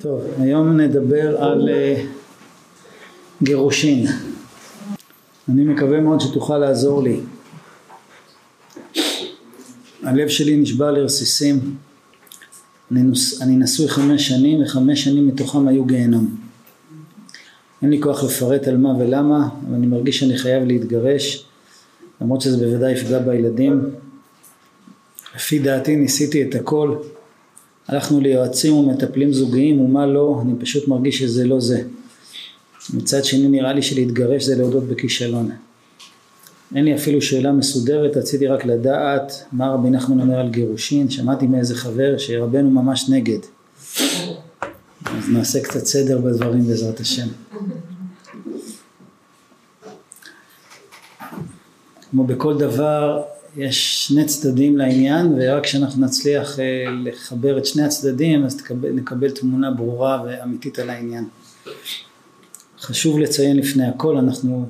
טוב, היום נדבר על uh, גירושין. אני מקווה מאוד שתוכל לעזור לי. הלב שלי נשבע לרסיסים. אני, נוס, אני נשוי חמש שנים וחמש שנים מתוכם היו גיהנום. אין לי כוח לפרט על מה ולמה, אבל אני מרגיש שאני חייב להתגרש, למרות שזה בוודאי יפגע בילדים. לפי דעתי ניסיתי את הכל, הלכנו ליועצים ומטפלים זוגיים ומה לא, אני פשוט מרגיש שזה לא זה. מצד שני נראה לי שלהתגרש זה להודות בכישלון. אין לי אפילו שאלה מסודרת, רציתי רק לדעת מה רבי נחמן אומר על גירושין, שמעתי מאיזה חבר שרבנו ממש נגד. אז נעשה קצת סדר בדברים בעזרת השם. כמו בכל דבר יש שני צדדים לעניין ורק כשאנחנו נצליח אה, לחבר את שני הצדדים אז תקבל, נקבל תמונה ברורה ואמיתית על העניין. חשוב לציין לפני הכל, אנחנו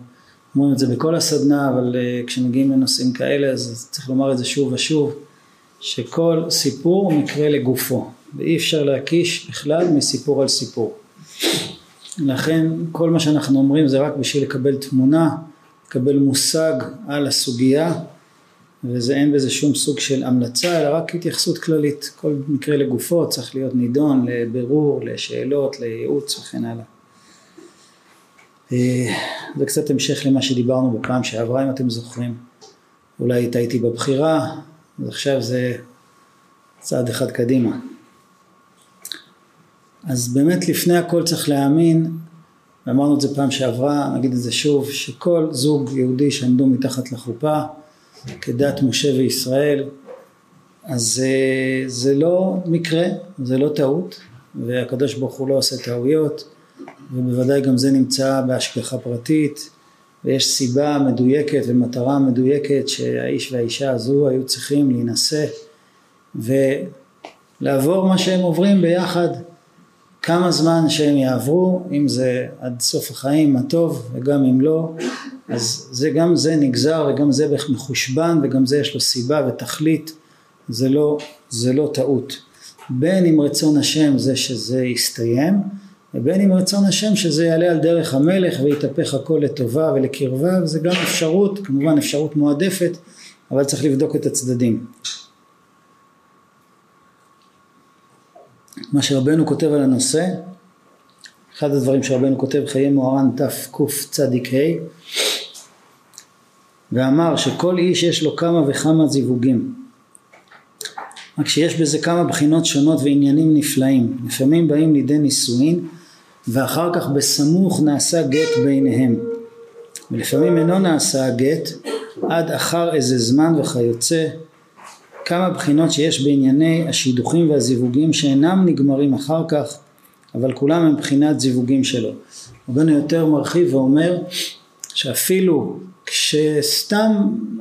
אומרים את זה בכל הסדנה אבל אה, כשמגיעים לנושאים כאלה אז צריך לומר את זה שוב ושוב שכל סיפור הוא מקרה לגופו ואי אפשר להקיש בכלל מסיפור על סיפור. לכן כל מה שאנחנו אומרים זה רק בשביל לקבל תמונה, לקבל מושג על הסוגיה וזה אין בזה שום סוג של המלצה אלא רק התייחסות כללית. כל מקרה לגופו צריך להיות נידון לבירור לשאלות לייעוץ וכן הלאה. אה, זה קצת המשך למה שדיברנו בפעם שעברה אם אתם זוכרים. אולי איתי בבחירה אז עכשיו זה צעד אחד קדימה. אז באמת לפני הכל צריך להאמין ואמרנו את זה פעם שעברה נגיד את זה שוב שכל זוג יהודי שעמדו מתחת לחופה כדת משה וישראל אז זה, זה לא מקרה, זה לא טעות והקדוש ברוך הוא לא עושה טעויות ובוודאי גם זה נמצא בהשגחה פרטית ויש סיבה מדויקת ומטרה מדויקת שהאיש והאישה הזו היו צריכים להינשא ולעבור מה שהם עוברים ביחד כמה זמן שהם יעברו אם זה עד סוף החיים הטוב וגם אם לא אז זה גם זה נגזר וגם זה מחושבן וגם זה יש לו סיבה ותכלית. זה לא, זה לא טעות. בין אם רצון השם זה שזה יסתיים ובין אם רצון השם שזה יעלה על דרך המלך ויתהפך הכל לטובה ולקרבה וזה גם אפשרות כמובן אפשרות מועדפת אבל צריך לבדוק את הצדדים. מה שרבנו כותב על הנושא אחד הדברים שרבנו כותב חיי מוהר"ן תקצ"ה ואמר שכל איש יש לו כמה וכמה זיווגים. רק שיש בזה כמה בחינות שונות ועניינים נפלאים. לפעמים באים לידי נישואין ואחר כך בסמוך נעשה גט ביניהם. ולפעמים אינו נעשה הגט עד אחר איזה זמן וכיוצא. כמה בחינות שיש בענייני השידוכים והזיווגים שאינם נגמרים אחר כך אבל כולם הם בחינת זיווגים שלו. רבנו יותר מרחיב ואומר שאפילו כשסתם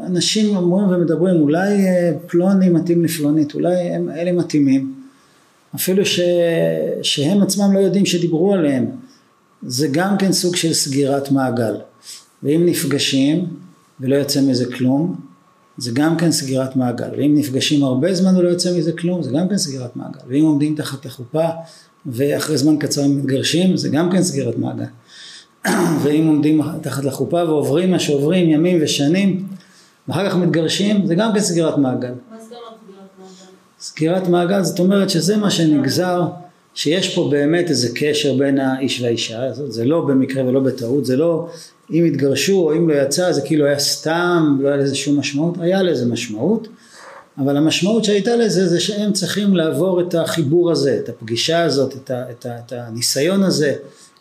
אנשים אומרים ומדברים אולי אה, פלוני מתאים לפלונית אולי הם אלה מתאימים. אפילו ש, שהם עצמם לא יודעים שדיברו עליהם. זה גם כן סוג של סגירת מעגל. ואם נפגשים ולא יוצא מזה כלום זה גם כן סגירת מעגל. ואם נפגשים הרבה זמן ולא יוצא מזה כלום זה גם כן סגירת מעגל. ואם עומדים תחת החופה ואחרי זמן קצר מתגרשים זה גם כן סגירת מעגל ואם עומדים תחת לחופה ועוברים מה שעוברים ימים ושנים ואחר כך מתגרשים זה גם כן סגירת מעגל. סגירת מעגל? זאת אומרת שזה מה שנגזר שיש פה באמת איזה קשר בין האיש והאישה. זה לא במקרה ולא בטעות זה לא אם התגרשו או אם לא יצא זה כאילו היה סתם לא היה לזה שום משמעות היה לזה משמעות. אבל המשמעות שהייתה לזה זה שהם צריכים לעבור את החיבור הזה את הפגישה הזאת את, ה, את, ה, את הניסיון הזה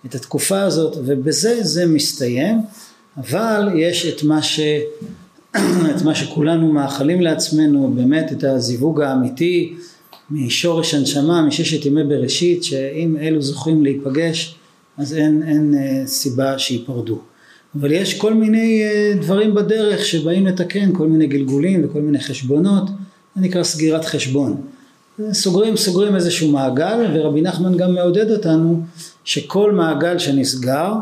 את התקופה הזאת ובזה זה מסתיים אבל יש את מה, ש, את מה שכולנו מאחלים לעצמנו באמת את הזיווג האמיתי משורש הנשמה מששת ימי בראשית שאם אלו זוכים להיפגש אז אין, אין אה, סיבה שייפרדו אבל יש כל מיני אה, דברים בדרך שבאים לתקן כל מיני גלגולים וכל מיני חשבונות זה נקרא סגירת חשבון. סוגרים סוגרים איזשהו מעגל ורבי נחמן גם מעודד אותנו שכל מעגל שנסגר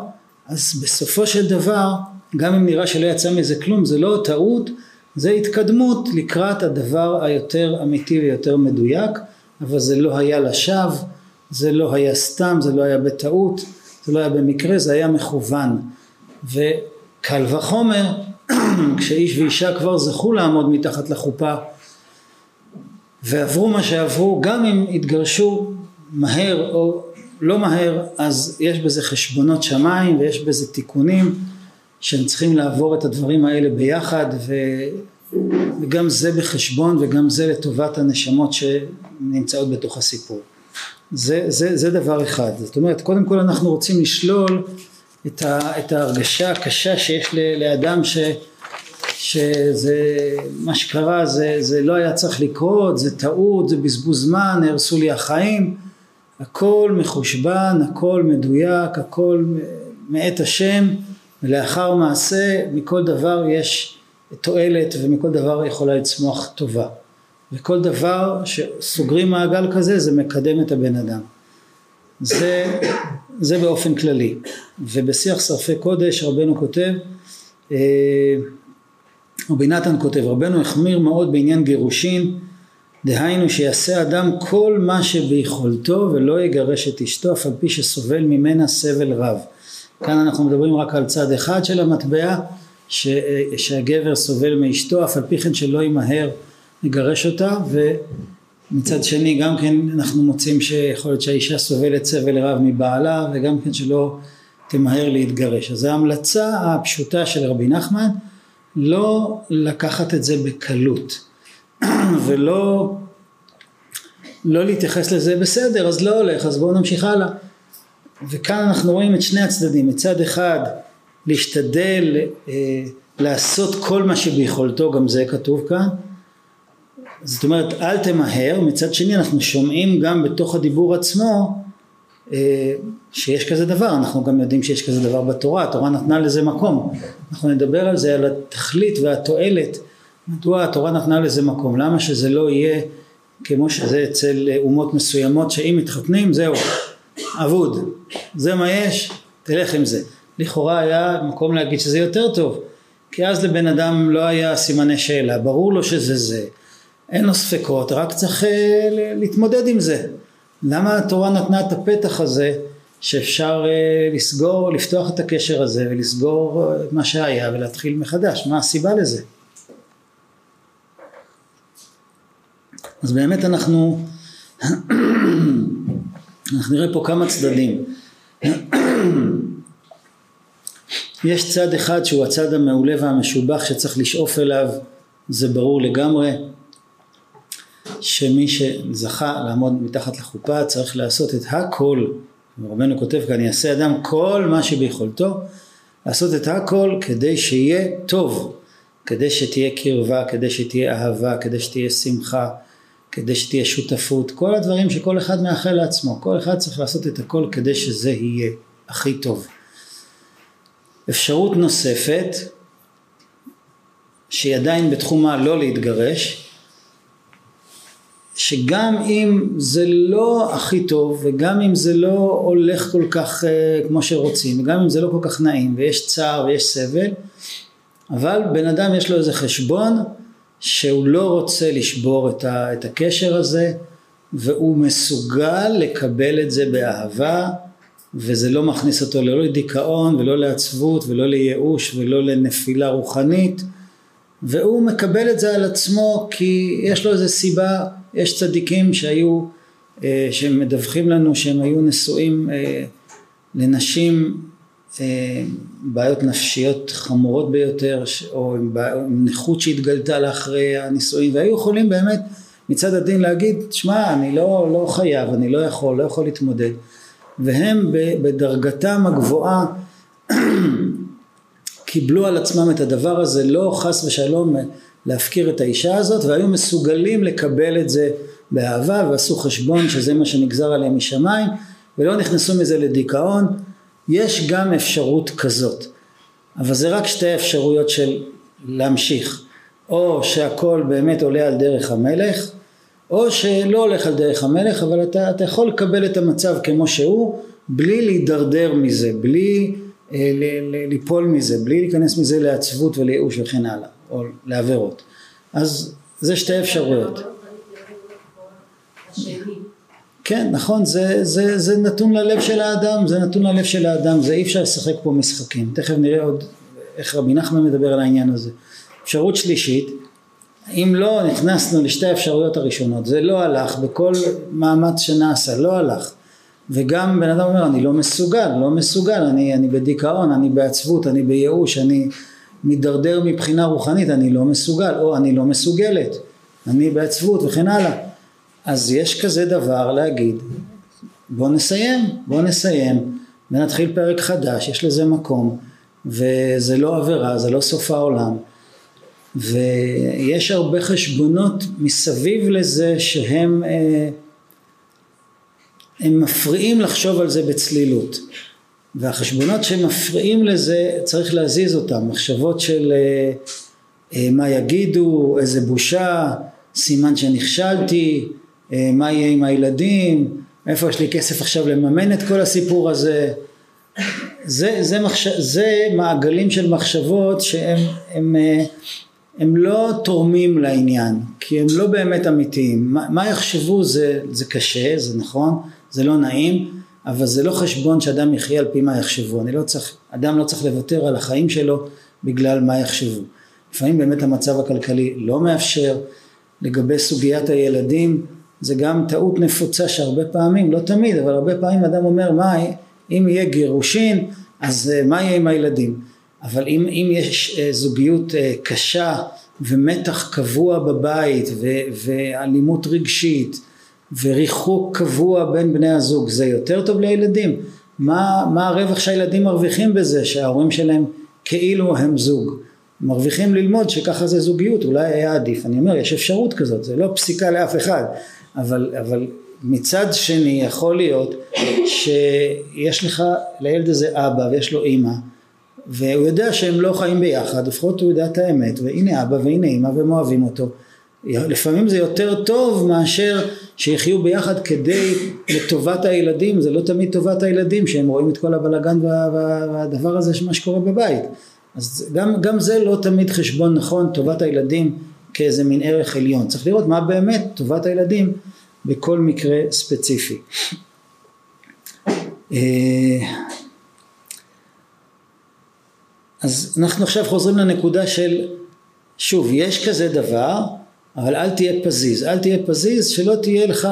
אז בסופו של דבר גם אם נראה שלא יצא מזה כלום זה לא טעות זה התקדמות לקראת הדבר היותר אמיתי ויותר מדויק אבל זה לא היה לשווא זה לא היה סתם, זה לא היה בטעות, זה לא היה במקרה, זה היה מכוון. וקל וחומר, כשאיש ואישה כבר זכו לעמוד מתחת לחופה ועברו מה שעברו, גם אם התגרשו מהר או לא מהר, אז יש בזה חשבונות שמיים ויש בזה תיקונים שהם צריכים לעבור את הדברים האלה ביחד ו... וגם זה בחשבון וגם זה לטובת הנשמות שנמצאות בתוך הסיפור. זה, זה, זה דבר אחד. זאת אומרת, קודם כל אנחנו רוצים לשלול את, ה, את ההרגשה הקשה שיש לאדם ש, שזה, מה שקרה זה, זה לא היה צריך לקרות, זה טעות, זה בזבוז זמן, נהרסו לי החיים, הכל מחושבן, הכל מדויק, הכל מאת השם, ולאחר מעשה מכל דבר יש תועלת ומכל דבר יכולה לצמוח טובה. וכל דבר שסוגרים מעגל כזה זה מקדם את הבן אדם. זה, זה באופן כללי. ובשיח שרפי קודש רבנו כותב, אה, רבי נתן כותב, רבנו החמיר מאוד בעניין גירושין, דהיינו שיעשה אדם כל מה שביכולתו ולא יגרש את אשתו אף על פי שסובל ממנה סבל רב. כאן אנחנו מדברים רק על צד אחד של המטבע, ש, שהגבר סובל מאשתו אף על פי כן שלא ימהר לגרש אותה ומצד שני גם כן אנחנו מוצאים שיכול להיות שהאישה סובלת סבל רב מבעלה וגם כן שלא תמהר להתגרש. אז ההמלצה הפשוטה של רבי נחמן לא לקחת את זה בקלות ולא לא להתייחס לזה בסדר אז לא הולך אז בואו נמשיך הלאה. וכאן אנחנו רואים את שני הצדדים מצד אחד להשתדל אה, לעשות כל מה שביכולתו גם זה כתוב כאן. זאת אומרת אל תמהר מצד שני אנחנו שומעים גם בתוך הדיבור עצמו אה, שיש כזה דבר אנחנו גם יודעים שיש כזה דבר בתורה התורה נתנה לזה מקום. אנחנו נדבר על זה על התכלית והתועלת מדוע התורה נתנה לזה מקום? למה שזה לא יהיה כמו שזה אצל אומות מסוימות שאם מתחתנים זהו אבוד. זה מה יש תלך עם זה. לכאורה היה מקום להגיד שזה יותר טוב כי אז לבן אדם לא היה סימני שאלה. ברור לו שזה זה. אין לו ספקות רק צריך אה, להתמודד עם זה. למה התורה נתנה את הפתח הזה שאפשר אה, לסגור לפתוח את הקשר הזה ולסגור את מה שהיה ולהתחיל מחדש? מה הסיבה לזה אז באמת אנחנו אנחנו נראה פה כמה צדדים. יש צד אחד שהוא הצד המעולה והמשובח שצריך לשאוף אליו זה ברור לגמרי שמי שזכה לעמוד מתחת לחופה צריך לעשות את הכל רבנו כותב כאן יעשה אדם כל מה שביכולתו לעשות את הכל כדי שיהיה טוב כדי שתהיה קרבה כדי שתהיה אהבה כדי שתהיה שמחה כדי שתהיה שותפות, כל הדברים שכל אחד מאחל לעצמו, כל אחד צריך לעשות את הכל כדי שזה יהיה הכי טוב. אפשרות נוספת, שהיא עדיין בתחום הלא להתגרש, שגם אם זה לא הכי טוב וגם אם זה לא הולך כל כך uh, כמו שרוצים וגם אם זה לא כל כך נעים ויש צער ויש סבל אבל בן אדם יש לו איזה חשבון שהוא לא רוצה לשבור את, ה, את הקשר הזה והוא מסוגל לקבל את זה באהבה וזה לא מכניס אותו לא לדיכאון ולא לעצבות ולא לייאוש ולא לנפילה רוחנית והוא מקבל את זה על עצמו כי יש לו איזה סיבה, יש צדיקים שהיו, אה, שמדווחים לנו שהם היו נשואים אה, לנשים בעיות נפשיות חמורות ביותר או עם, עם נכות שהתגלתה לאחרי הנישואין והיו יכולים באמת מצד הדין להגיד שמע אני לא, לא חייב אני לא יכול לא יכול להתמודד. והם בדרגתם הגבוהה קיבלו על עצמם את הדבר הזה לא חס ושלום להפקיר את האישה הזאת והיו מסוגלים לקבל את זה באהבה ועשו חשבון שזה מה שנגזר עליהם משמיים ולא נכנסו מזה לדיכאון יש גם אפשרות כזאת, אבל זה רק שתי אפשרויות של להמשיך, או שהכל באמת עולה על דרך המלך, או שלא הולך על דרך המלך, אבל אתה, אתה יכול לקבל את המצב כמו שהוא, בלי להידרדר מזה, בלי אה, ל, ל, ליפול מזה, בלי להיכנס מזה לעצבות ולייאוש וכן הלאה, או לעבירות. אז זה שתי אפשרויות. כן, נכון, זה, זה, זה נתון ללב של האדם, זה נתון ללב של האדם, זה אי אפשר לשחק פה משחקים. תכף נראה עוד איך רבי נחמן מדבר על העניין הזה. אפשרות שלישית, אם לא נכנסנו לשתי האפשרויות הראשונות, זה לא הלך בכל מאמץ שנעשה, לא הלך. וגם בן אדם אומר, אני לא מסוגל, לא מסוגל, אני, אני בדיכאון, אני בעצבות, אני בייאוש, אני מידרדר מבחינה רוחנית, אני לא מסוגל, או אני לא מסוגלת, אני בעצבות וכן הלאה. אז יש כזה דבר להגיד, בוא נסיים, בוא נסיים ונתחיל פרק חדש, יש לזה מקום, וזה לא עבירה, זה לא סוף העולם. ויש הרבה חשבונות מסביב לזה שהם אה, הם מפריעים לחשוב על זה בצלילות. והחשבונות שמפריעים לזה צריך להזיז אותם. מחשבות של אה, אה, מה יגידו איזה בושה סימן שנכשלתי מה יהיה עם הילדים איפה יש לי כסף עכשיו לממן את כל הסיפור הזה זה, זה, מחש... זה מעגלים של מחשבות שהם הם, הם לא תורמים לעניין, כי הם לא באמת אמיתיים. מה, מה יחשבו זה, זה קשה, זה נכון, זה לא נעים, אבל זה לא חשבון שאדם יחיה על פי מה יחשבו. אני לא צריך, אדם לא צריך לוותר על החיים שלו בגלל מה יחשבו. לפעמים באמת המצב הכלכלי לא מאפשר. לגבי סוגיית הילדים, זה גם טעות נפוצה שהרבה פעמים, לא תמיד, אבל הרבה פעמים אדם אומר, מה, אם יהיה גירושין, אז אה, מה יהיה עם הילדים? אבל אם, אם יש אה, זוגיות אה, קשה ומתח קבוע בבית ו, ואלימות רגשית וריחוק קבוע בין בני הזוג זה יותר טוב לילדים? מה, מה הרווח שהילדים מרוויחים בזה שההורים שלהם כאילו הם זוג? מרוויחים ללמוד שככה זה זוגיות אולי היה עדיף. אני אומר יש אפשרות כזאת זה לא פסיקה לאף אחד אבל, אבל מצד שני יכול להיות שיש לך לילד הזה אבא ויש לו אימא והוא יודע שהם לא חיים ביחד, לפחות הוא יודע את האמת, והנה אבא והנה אמא והם אוהבים אותו. לפעמים זה יותר טוב מאשר שיחיו ביחד כדי לטובת הילדים, זה לא תמיד טובת הילדים שהם רואים את כל הבלגן והדבר הזה, מה שקורה בבית. אז גם, גם זה לא תמיד חשבון נכון, טובת הילדים כאיזה מין ערך עליון. צריך לראות מה באמת טובת הילדים בכל מקרה ספציפי. אה, אז אנחנו עכשיו חוזרים לנקודה של שוב יש כזה דבר אבל אל תהיה פזיז אל תהיה פזיז שלא תהיה לך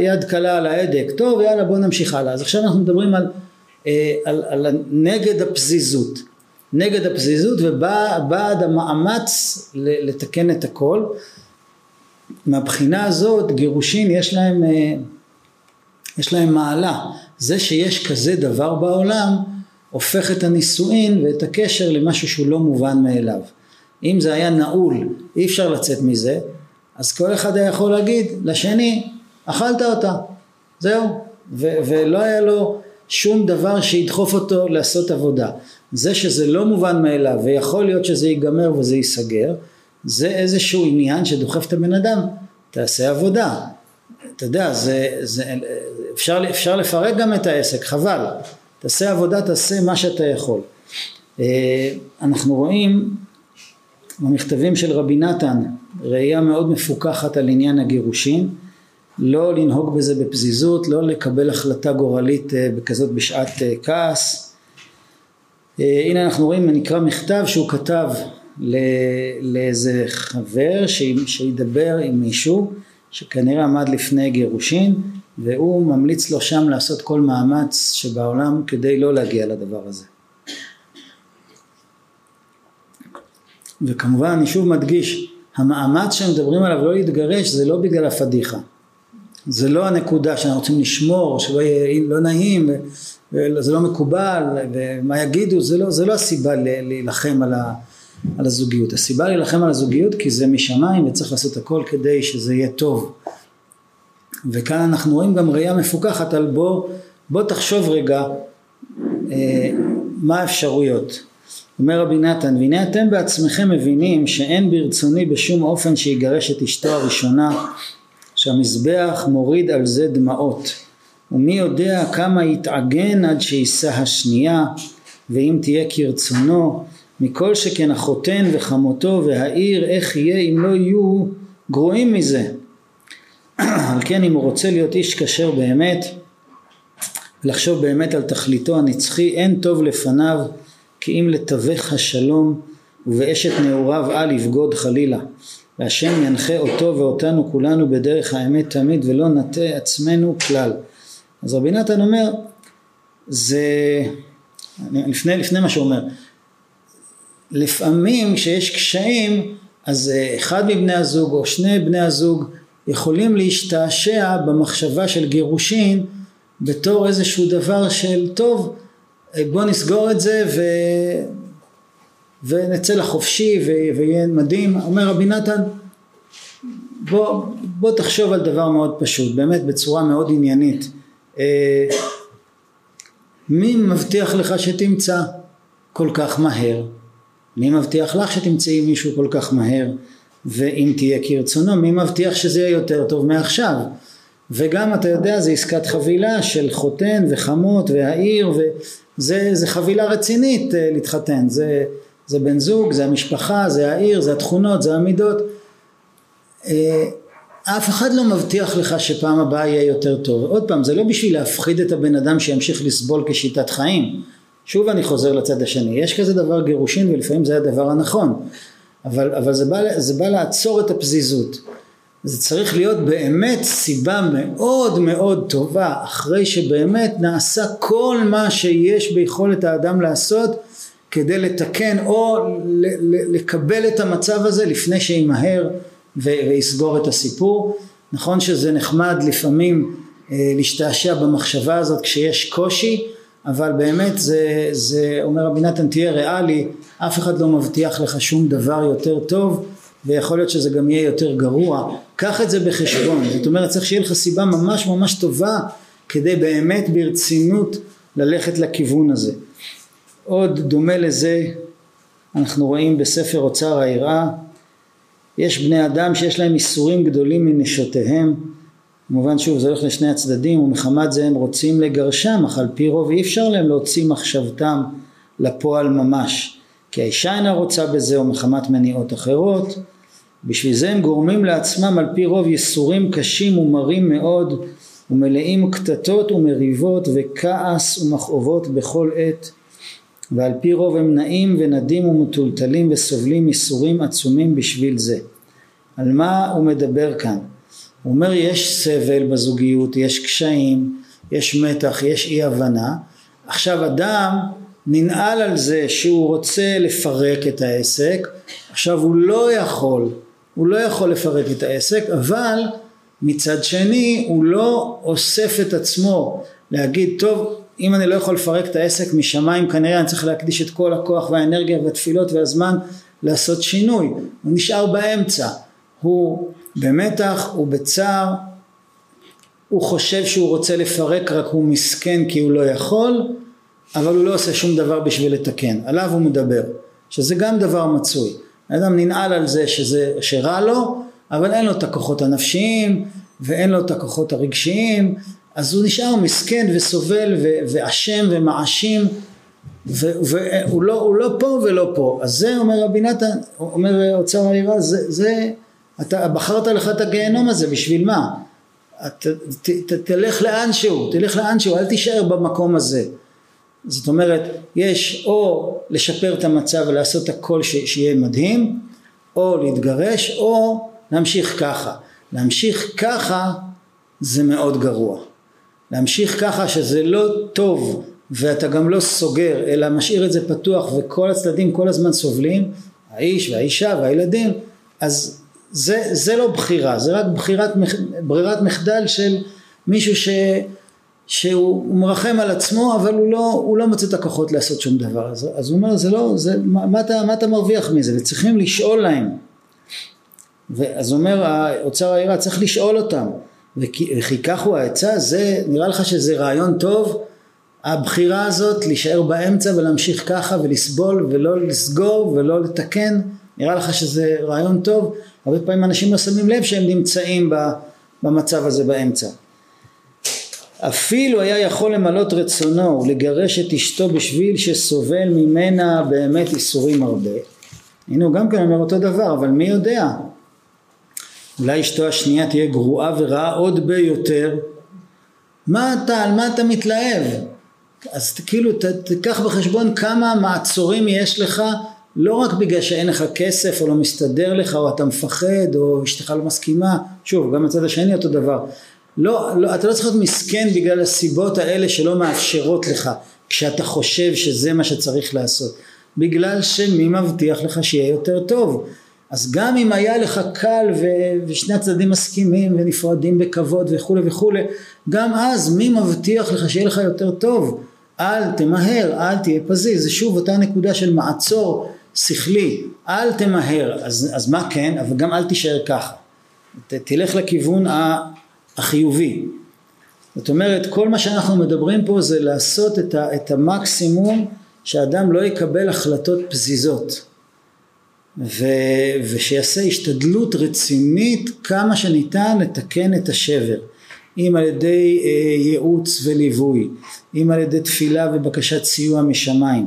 יד קלה על ההדק טוב יאללה בוא נמשיך הלאה אז עכשיו אנחנו מדברים על, אה, על, על נגד הפזיזות נגד הפזיזות ובעד המאמץ לתקן את הכל מהבחינה הזאת גירושין יש להם אה, יש להם מעלה זה שיש כזה דבר בעולם הופך את הנישואין ואת הקשר למשהו שהוא לא מובן מאליו. אם זה היה נעול, אי אפשר לצאת מזה, אז כל אחד היה יכול להגיד לשני, אכלת אותה, זהו, ו- ולא היה לו שום דבר שידחוף אותו לעשות עבודה. זה שזה לא מובן מאליו ויכול להיות שזה ייגמר וזה ייסגר, זה איזשהו עניין שדוחף את הבן אדם, תעשה עבודה. אתה יודע, זה, זה, אפשר, אפשר לפרק גם את העסק, חבל. תעשה עבודה, תעשה מה שאתה יכול. אה, אנחנו רואים במכתבים של רבי נתן ראייה מאוד מפוקחת על עניין הגירושין, לא לנהוג בזה בפזיזות, לא לקבל החלטה גורלית אה, בכזאת בשעת אה, כעס. הנה אנחנו רואים, נקרא מכתב שהוא כתב לאיזה חבר שידבר עם מישהו שכנראה עמד לפני גירושין והוא ממליץ לו שם לעשות כל מאמץ שבעולם כדי לא להגיע לדבר הזה. וכמובן אני שוב מדגיש, המאמץ שמדברים עליו לא להתגרש זה לא בגלל הפדיחה. זה לא הנקודה שאנחנו רוצים לשמור, שלא יהיה לא נעים, וזה לא מקובל, ומה יגידו, זה לא, זה לא הסיבה להילחם על, ה, על הזוגיות. הסיבה להילחם על הזוגיות כי זה משמיים וצריך לעשות הכל כדי שזה יהיה טוב. וכאן אנחנו רואים גם ראייה מפוקחת על בוא, בוא תחשוב רגע אה, מה האפשרויות. אומר רבי נתן, והנה אתם בעצמכם מבינים שאין ברצוני בשום אופן שיגרש את אשתו הראשונה, שהמזבח מוריד על זה דמעות, ומי יודע כמה יתעגן עד שיישא השנייה, ואם תהיה כרצונו, מכל שכן החותן וחמותו והעיר איך יהיה אם לא יהיו גרועים מזה. על כן אם הוא רוצה להיות איש כשר באמת, לחשוב באמת על תכליתו הנצחי, אין טוב לפניו כי אם לתווך השלום ובאשת נעוריו אל יבגוד חלילה. והשם ינחה אותו ואותנו כולנו בדרך האמת תמיד ולא נטה עצמנו כלל. אז רבי נתן אומר, זה, לפני, לפני מה שהוא אומר, לפעמים כשיש קשיים אז אה, אחד מבני הזוג או שני בני הזוג יכולים להשתעשע במחשבה של גירושין בתור איזשהו דבר של טוב אה, בוא נסגור את זה ו... ונצא לחופשי ו... ויהיה מדהים. אומר רבי נתן בוא, בוא תחשוב על דבר מאוד פשוט באמת בצורה מאוד עניינית מי מבטיח לך שתמצא כל כך מהר? מי מבטיח לך שתמצאי מישהו כל כך מהר? ואם תהיה כרצונו מי מבטיח שזה יהיה יותר טוב מעכשיו? וגם אתה יודע זה עסקת חבילה של חותן וחמות והעיר וזה חבילה רצינית אה, להתחתן. זה, זה בן זוג זה המשפחה זה העיר זה התכונות זה המידות. אה, אף אחד לא מבטיח לך שפעם הבאה יהיה יותר טוב. עוד פעם זה לא בשביל להפחיד את הבן אדם שימשיך לסבול כשיטת חיים. שוב אני חוזר לצד השני, יש כזה דבר גירושין ולפעמים זה הדבר הנכון, אבל, אבל זה, בא, זה בא לעצור את הפזיזות. זה צריך להיות באמת סיבה מאוד מאוד טובה, אחרי שבאמת נעשה כל מה שיש ביכולת האדם לעשות כדי לתקן או לקבל את המצב הזה לפני שימהר ויסגור את הסיפור. נכון שזה נחמד לפעמים אה, להשתעשע במחשבה הזאת כשיש קושי, אבל באמת זה, זה אומר רבי נתן תהיה ריאלי, אף אחד לא מבטיח לך שום דבר יותר טוב ויכול להיות שזה גם יהיה יותר גרוע, קח את זה בחשבון, זאת אומרת צריך שיהיה לך סיבה ממש ממש טובה כדי באמת ברצינות ללכת לכיוון הזה. עוד דומה לזה אנחנו רואים בספר אוצר היראה יש בני אדם שיש להם איסורים גדולים מנשותיהם. כמובן שוב זה הולך לשני הצדדים ומחמת זה הם רוצים לגרשם אך על פי רוב אי אפשר להם להוציא מחשבתם לפועל ממש. כי האישה אינה רוצה בזה או מחמת מניעות אחרות. בשביל זה הם גורמים לעצמם על פי רוב ייסורים קשים ומרים מאוד ומלאים קטטות ומריבות וכעס ומכאובות בכל עת ועל פי רוב הם נעים ונדים ומטולטלים וסובלים ייסורים עצומים בשביל זה. על מה הוא מדבר כאן? הוא אומר יש סבל בזוגיות, יש קשיים, יש מתח, יש אי הבנה, עכשיו אדם ננעל על זה שהוא רוצה לפרק את העסק, עכשיו הוא לא יכול, הוא לא יכול לפרק את העסק, אבל מצד שני הוא לא אוסף את עצמו להגיד טוב אם אני לא יכול לפרק את העסק משמיים כנראה אני צריך להקדיש את כל הכוח והאנרגיה והתפילות והזמן לעשות שינוי, הוא נשאר באמצע, הוא במתח, הוא בצער, הוא חושב שהוא רוצה לפרק רק הוא מסכן כי הוא לא יכול, אבל הוא לא עושה שום דבר בשביל לתקן, עליו הוא מדבר, שזה גם דבר מצוי. האדם ננעל על זה שזה, שרע לו, אבל אין לו את הכוחות הנפשיים ואין לו את הכוחות הרגשיים, אז הוא נשאר מסכן וסובל ואשם ומאשים והוא לא, לא פה ולא פה. אז זה אומר רבי נתן, אומר אוצר העירה, זה, זה אתה בחרת לך את הגיהנום הזה, בשביל מה? ת, ת, ת, תלך לאן שהוא, תלך לאן שהוא, אל תישאר במקום הזה. זאת אומרת, יש או לשפר את המצב ולעשות הכל ש, שיהיה מדהים, או להתגרש, או להמשיך ככה. להמשיך ככה זה מאוד גרוע. להמשיך ככה שזה לא טוב ואתה גם לא סוגר, אלא משאיר את זה פתוח וכל הצדדים כל הזמן סובלים, האיש והאישה והילדים, אז זה, זה לא בחירה, זה רק בחירת, ברירת מחדל של מישהו ש, שהוא מרחם על עצמו אבל הוא לא, הוא לא מוצא את הכוחות לעשות שום דבר. אז, אז הוא אומר זה לא, זה, מה, מה, אתה, מה אתה מרוויח מזה? וצריכים לשאול להם. אז אומר האוצר העירה צריך לשאול אותם וכי, כך הוא העצה זה נראה לך שזה רעיון טוב הבחירה הזאת להישאר באמצע ולהמשיך ככה ולסבול ולא לסגור ולא לתקן נראה לך שזה רעיון טוב הרבה פעמים אנשים לא שמים לב שהם נמצאים במצב הזה באמצע. אפילו היה יכול למלות רצונו ולגרש את אשתו בשביל שסובל ממנה באמת איסורים הרבה. הנה הוא גם כן אומר אותו דבר, אבל מי יודע? אולי אשתו השנייה תהיה גרועה ורעה עוד ביותר, מה אתה, על מה אתה מתלהב? אז כאילו תיקח בחשבון כמה מעצורים יש לך לא רק בגלל שאין לך כסף או לא מסתדר לך או אתה מפחד או אשתך לא מסכימה, שוב גם הצד השני אותו דבר, לא, לא, אתה לא צריך להיות מסכן בגלל הסיבות האלה שלא מאפשרות לך כשאתה חושב שזה מה שצריך לעשות, בגלל שמי מבטיח לך שיהיה יותר טוב, אז גם אם היה לך קל ו- ושני הצדדים מסכימים ונפרדים בכבוד וכולי וכולי, גם אז מי מבטיח לך שיהיה לך יותר טוב? אל תמהר, אל תהיה פזיז, זה שוב אותה נקודה של מעצור שכלי, אל תמהר, אז, אז מה כן, אבל גם אל תישאר ככה, ת, תלך לכיוון החיובי, זאת אומרת כל מה שאנחנו מדברים פה זה לעשות את, ה, את המקסימום שאדם לא יקבל החלטות פזיזות ו, ושיעשה השתדלות רצינית כמה שניתן לתקן את השבר. אם על ידי אה, ייעוץ וליווי, אם על ידי תפילה ובקשת סיוע משמיים.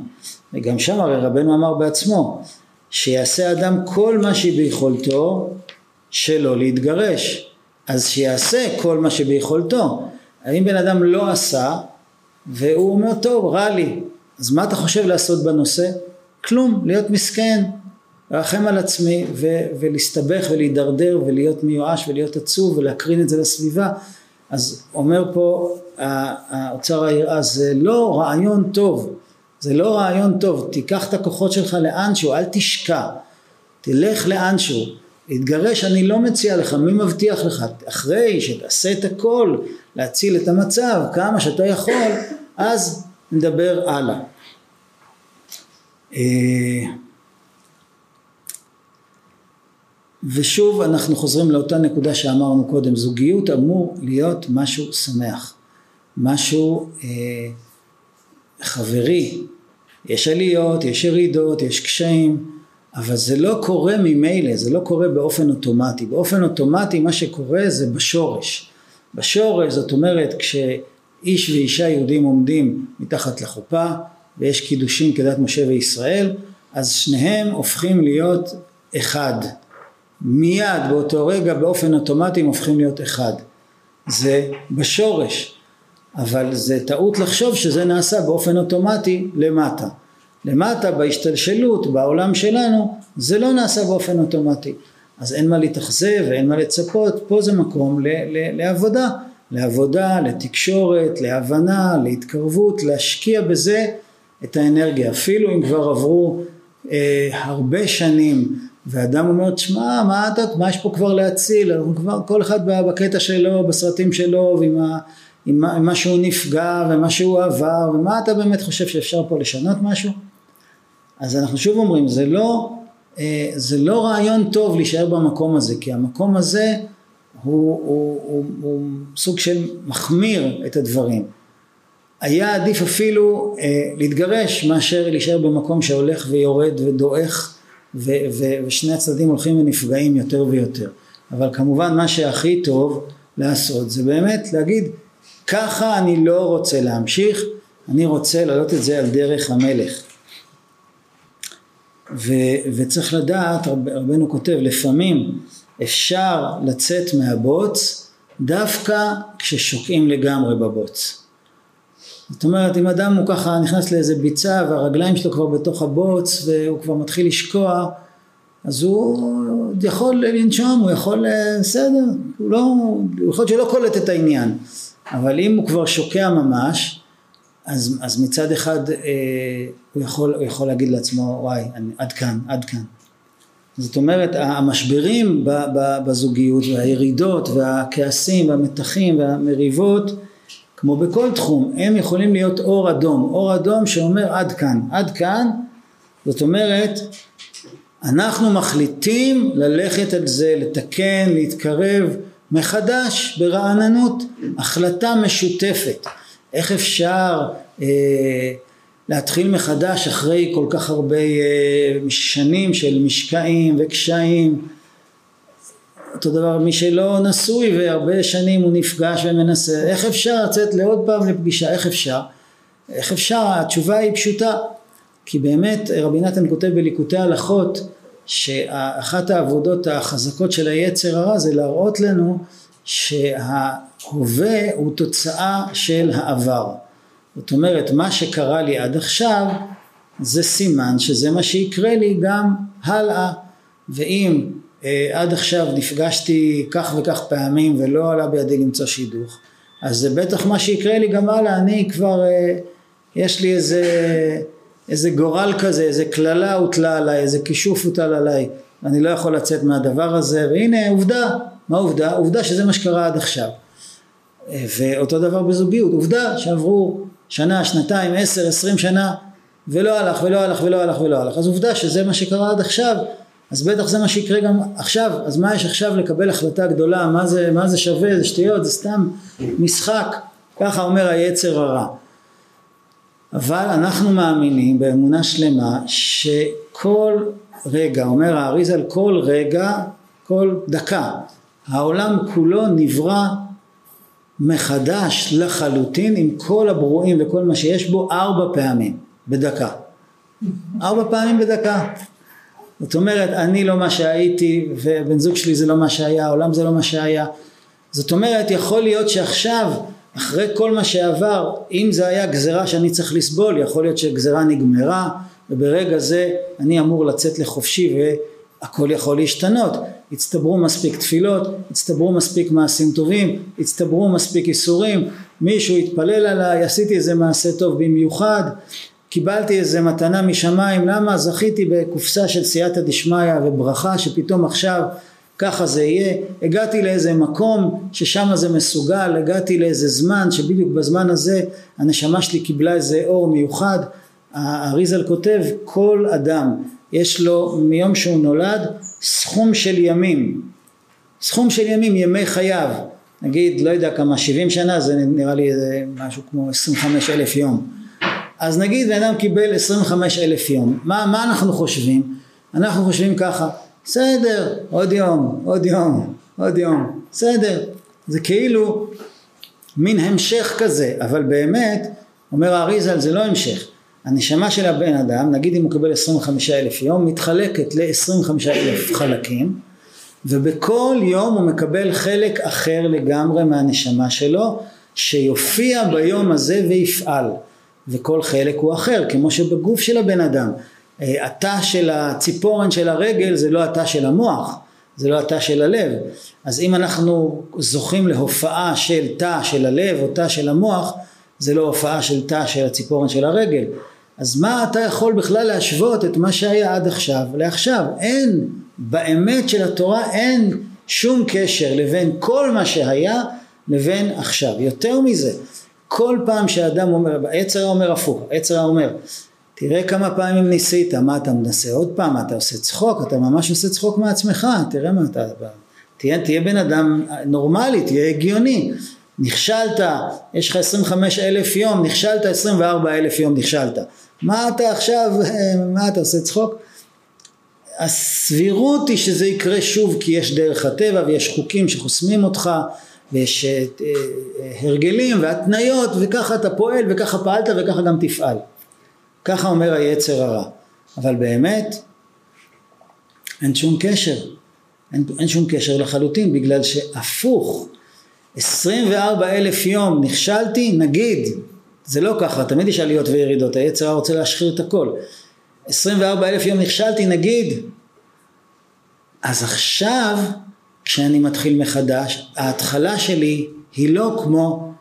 וגם שם הרי רבנו אמר בעצמו שיעשה אדם כל מה שביכולתו שלא להתגרש. אז שיעשה כל מה שביכולתו. האם בן אדם לא עשה והוא אומר טוב רע לי. אז מה אתה חושב לעשות בנושא? כלום להיות מסכן לרחם על עצמי ו- ולהסתבך ולהידרדר ולהיות מיואש ולהיות עצוב ולהקרין את זה לסביבה אז אומר פה האוצר היראה זה לא רעיון טוב זה לא רעיון טוב תיקח את הכוחות שלך לאנשהו אל תשקע תלך לאנשהו להתגרש אני לא מציע לך מי מבטיח לך? אחרי שתעשה את הכל להציל את המצב כמה שאתה יכול אז נדבר הלאה אה, ושוב אנחנו חוזרים לאותה נקודה שאמרנו קודם, זוגיות אמור להיות משהו שמח, משהו אה, חברי, יש עליות, יש ירידות, יש קשיים, אבל זה לא קורה ממילא, זה לא קורה באופן אוטומטי, באופן אוטומטי מה שקורה זה בשורש, בשורש זאת אומרת כשאיש ואישה יהודים עומדים מתחת לחופה ויש קידושים כדת משה וישראל, אז שניהם הופכים להיות אחד. מיד באותו רגע באופן אוטומטי הם הופכים להיות אחד. זה בשורש, אבל זה טעות לחשוב שזה נעשה באופן אוטומטי למטה. למטה בהשתלשלות בעולם שלנו זה לא נעשה באופן אוטומטי. אז אין מה להתאכזב ואין מה לצפות, פה זה מקום ל- ל- לעבודה, לעבודה, לתקשורת, להבנה, להתקרבות, להשקיע בזה את האנרגיה. אפילו אם כבר עברו אה, הרבה שנים ואדם אומר, תשמע, מה, אתה, מה יש פה כבר להציל, אנחנו כבר כל אחד בקטע שלו, בסרטים שלו, ועם ה, עם מה, עם מה שהוא נפגע ומה שהוא עבר, ומה אתה באמת חושב שאפשר פה לשנות משהו? אז אנחנו שוב אומרים, זה לא, אה, זה לא רעיון טוב להישאר במקום הזה, כי המקום הזה הוא, הוא, הוא, הוא סוג של מחמיר את הדברים. היה עדיף אפילו אה, להתגרש מאשר להישאר במקום שהולך ויורד ודועך ו- ו- ושני הצדדים הולכים ונפגעים יותר ויותר. אבל כמובן מה שהכי טוב לעשות זה באמת להגיד ככה אני לא רוצה להמשיך, אני רוצה להעלות את זה על דרך המלך. ו- וצריך לדעת, רב, רבנו כותב, לפעמים אפשר לצאת מהבוץ דווקא כששוקעים לגמרי בבוץ. זאת אומרת אם אדם הוא ככה נכנס לאיזה ביצה והרגליים שלו כבר בתוך הבוץ והוא כבר מתחיל לשקוע אז הוא יכול לנשום, הוא יכול, בסדר, הוא לא, הוא יכול להיות שלא קולט את העניין. אבל אם הוא כבר שוקע ממש אז, אז מצד אחד אה, הוא, יכול, הוא יכול להגיד לעצמו וואי אני, עד כאן, עד כאן. זאת אומרת המשברים בזוגיות והירידות והכעסים והמתחים והמריבות כמו בכל תחום, הם יכולים להיות אור אדום, אור אדום שאומר עד כאן, עד כאן, זאת אומרת אנחנו מחליטים ללכת על זה, לתקן, להתקרב מחדש ברעננות, החלטה משותפת, איך אפשר אה, להתחיל מחדש אחרי כל כך הרבה אה, שנים של משקעים וקשיים אותו דבר מי שלא נשוי והרבה שנים הוא נפגש ומנסה, איך אפשר לצאת לעוד פעם לפגישה, איך אפשר? איך אפשר? התשובה היא פשוטה, כי באמת רבי נתן כותב בליקוטי הלכות שאחת העבודות החזקות של היצר הרע זה להראות לנו שההווה הוא תוצאה של העבר. זאת אומרת מה שקרה לי עד עכשיו זה סימן שזה מה שיקרה לי גם הלאה ואם עד עכשיו נפגשתי כך וכך פעמים ולא עלה בידי למצוא שידוך. אז זה בטח מה שיקרה לי גם הלאה. אני כבר אה, יש לי איזה איזה גורל כזה איזה קללה הוטלה עליי איזה כישוף הוטל עליי. אני לא יכול לצאת מהדבר הזה. והנה עובדה. מה עובדה? עובדה שזה מה שקרה עד עכשיו. אה, ואותו דבר בזוגיות. עובדה שעברו שנה שנתיים עשר עשרים שנה ולא הלך ולא הלך ולא הלך ולא הלך. אז עובדה שזה מה שקרה עד עכשיו אז בטח זה מה שיקרה גם עכשיו. אז מה יש עכשיו לקבל החלטה גדולה? מה זה, מה זה שווה? זה שטויות זה סתם משחק. ככה אומר היצר הרע. אבל אנחנו מאמינים באמונה שלמה שכל רגע אומר האריזל כל רגע כל דקה העולם כולו נברא מחדש לחלוטין עם כל הברואים וכל מה שיש בו ארבע פעמים בדקה. ארבע פעמים בדקה. זאת אומרת אני לא מה שהייתי ובן זוג שלי זה לא מה שהיה, העולם זה לא מה שהיה. זאת אומרת יכול להיות שעכשיו אחרי כל מה שעבר אם זה היה גזרה שאני צריך לסבול יכול להיות שגזרה נגמרה וברגע זה אני אמור לצאת לחופשי והכל יכול להשתנות הצטברו מספיק תפילות, הצטברו מספיק מעשים טובים, הצטברו מספיק איסורים, מישהו התפלל עליי, עשיתי איזה מעשה טוב במיוחד, קיבלתי איזה מתנה משמיים, למה? זכיתי בקופסה של סייעתא דשמיא וברכה שפתאום עכשיו ככה זה יהיה, הגעתי לאיזה מקום ששם זה מסוגל, הגעתי לאיזה זמן שבדיוק בזמן הזה הנשמה שלי קיבלה איזה אור מיוחד, האריזל כותב כל אדם יש לו מיום שהוא נולד סכום של ימים, סכום של ימים, ימי חייו, נגיד לא יודע כמה, 70 שנה זה נראה לי משהו כמו 25 אלף יום, אז נגיד בן אדם קיבל 25 אלף יום, מה, מה אנחנו חושבים? אנחנו חושבים ככה, בסדר, עוד יום, עוד יום, עוד יום, בסדר, זה כאילו מין המשך כזה, אבל באמת, אומר האריזל זה לא המשך, הנשמה של הבן אדם, נגיד אם הוא קבל 25 אלף יום, מתחלקת ל-25 אלף חלקים, ובכל יום הוא מקבל חלק אחר לגמרי מהנשמה שלו, שיופיע ביום הזה ויפעל, וכל חלק הוא אחר, כמו שבגוף של הבן אדם, אה, התא של הציפורן של הרגל זה לא התא של המוח, זה לא התא של הלב, אז אם אנחנו זוכים להופעה של תא של הלב או תא של המוח, זה לא הופעה של תא של הציפורן של הרגל, אז מה אתה יכול בכלל להשוות את מה שהיה עד עכשיו לעכשיו? אין, באמת של התורה אין שום קשר לבין כל מה שהיה לבין עכשיו. יותר מזה, כל פעם שאדם אומר, היצר אומר הפוך, היצר אומר, תראה כמה פעמים ניסית, מה אתה מנסה עוד פעם, אתה עושה צחוק, אתה ממש עושה צחוק מעצמך, תראה מה אתה, תהיה, תהיה בן אדם נורמלי, תהיה הגיוני, נכשלת, יש לך 25 אלף יום, נכשלת 24 אלף יום, נכשלת. מה אתה עכשיו, מה אתה עושה צחוק? הסבירות היא שזה יקרה שוב כי יש דרך הטבע ויש חוקים שחוסמים אותך ויש אה, אה, הרגלים והתניות וככה אתה פועל וככה פעלת וככה גם תפעל. ככה אומר היצר הרע. אבל באמת אין שום קשר. אין, אין שום קשר לחלוטין בגלל שהפוך 24 אלף יום נכשלתי נגיד זה לא ככה, תמיד יש עליות וירידות, היצר רוצה להשחיר את הכל. 24 אלף יום נכשלתי נגיד, אז עכשיו כשאני מתחיל מחדש, ההתחלה שלי היא לא כמו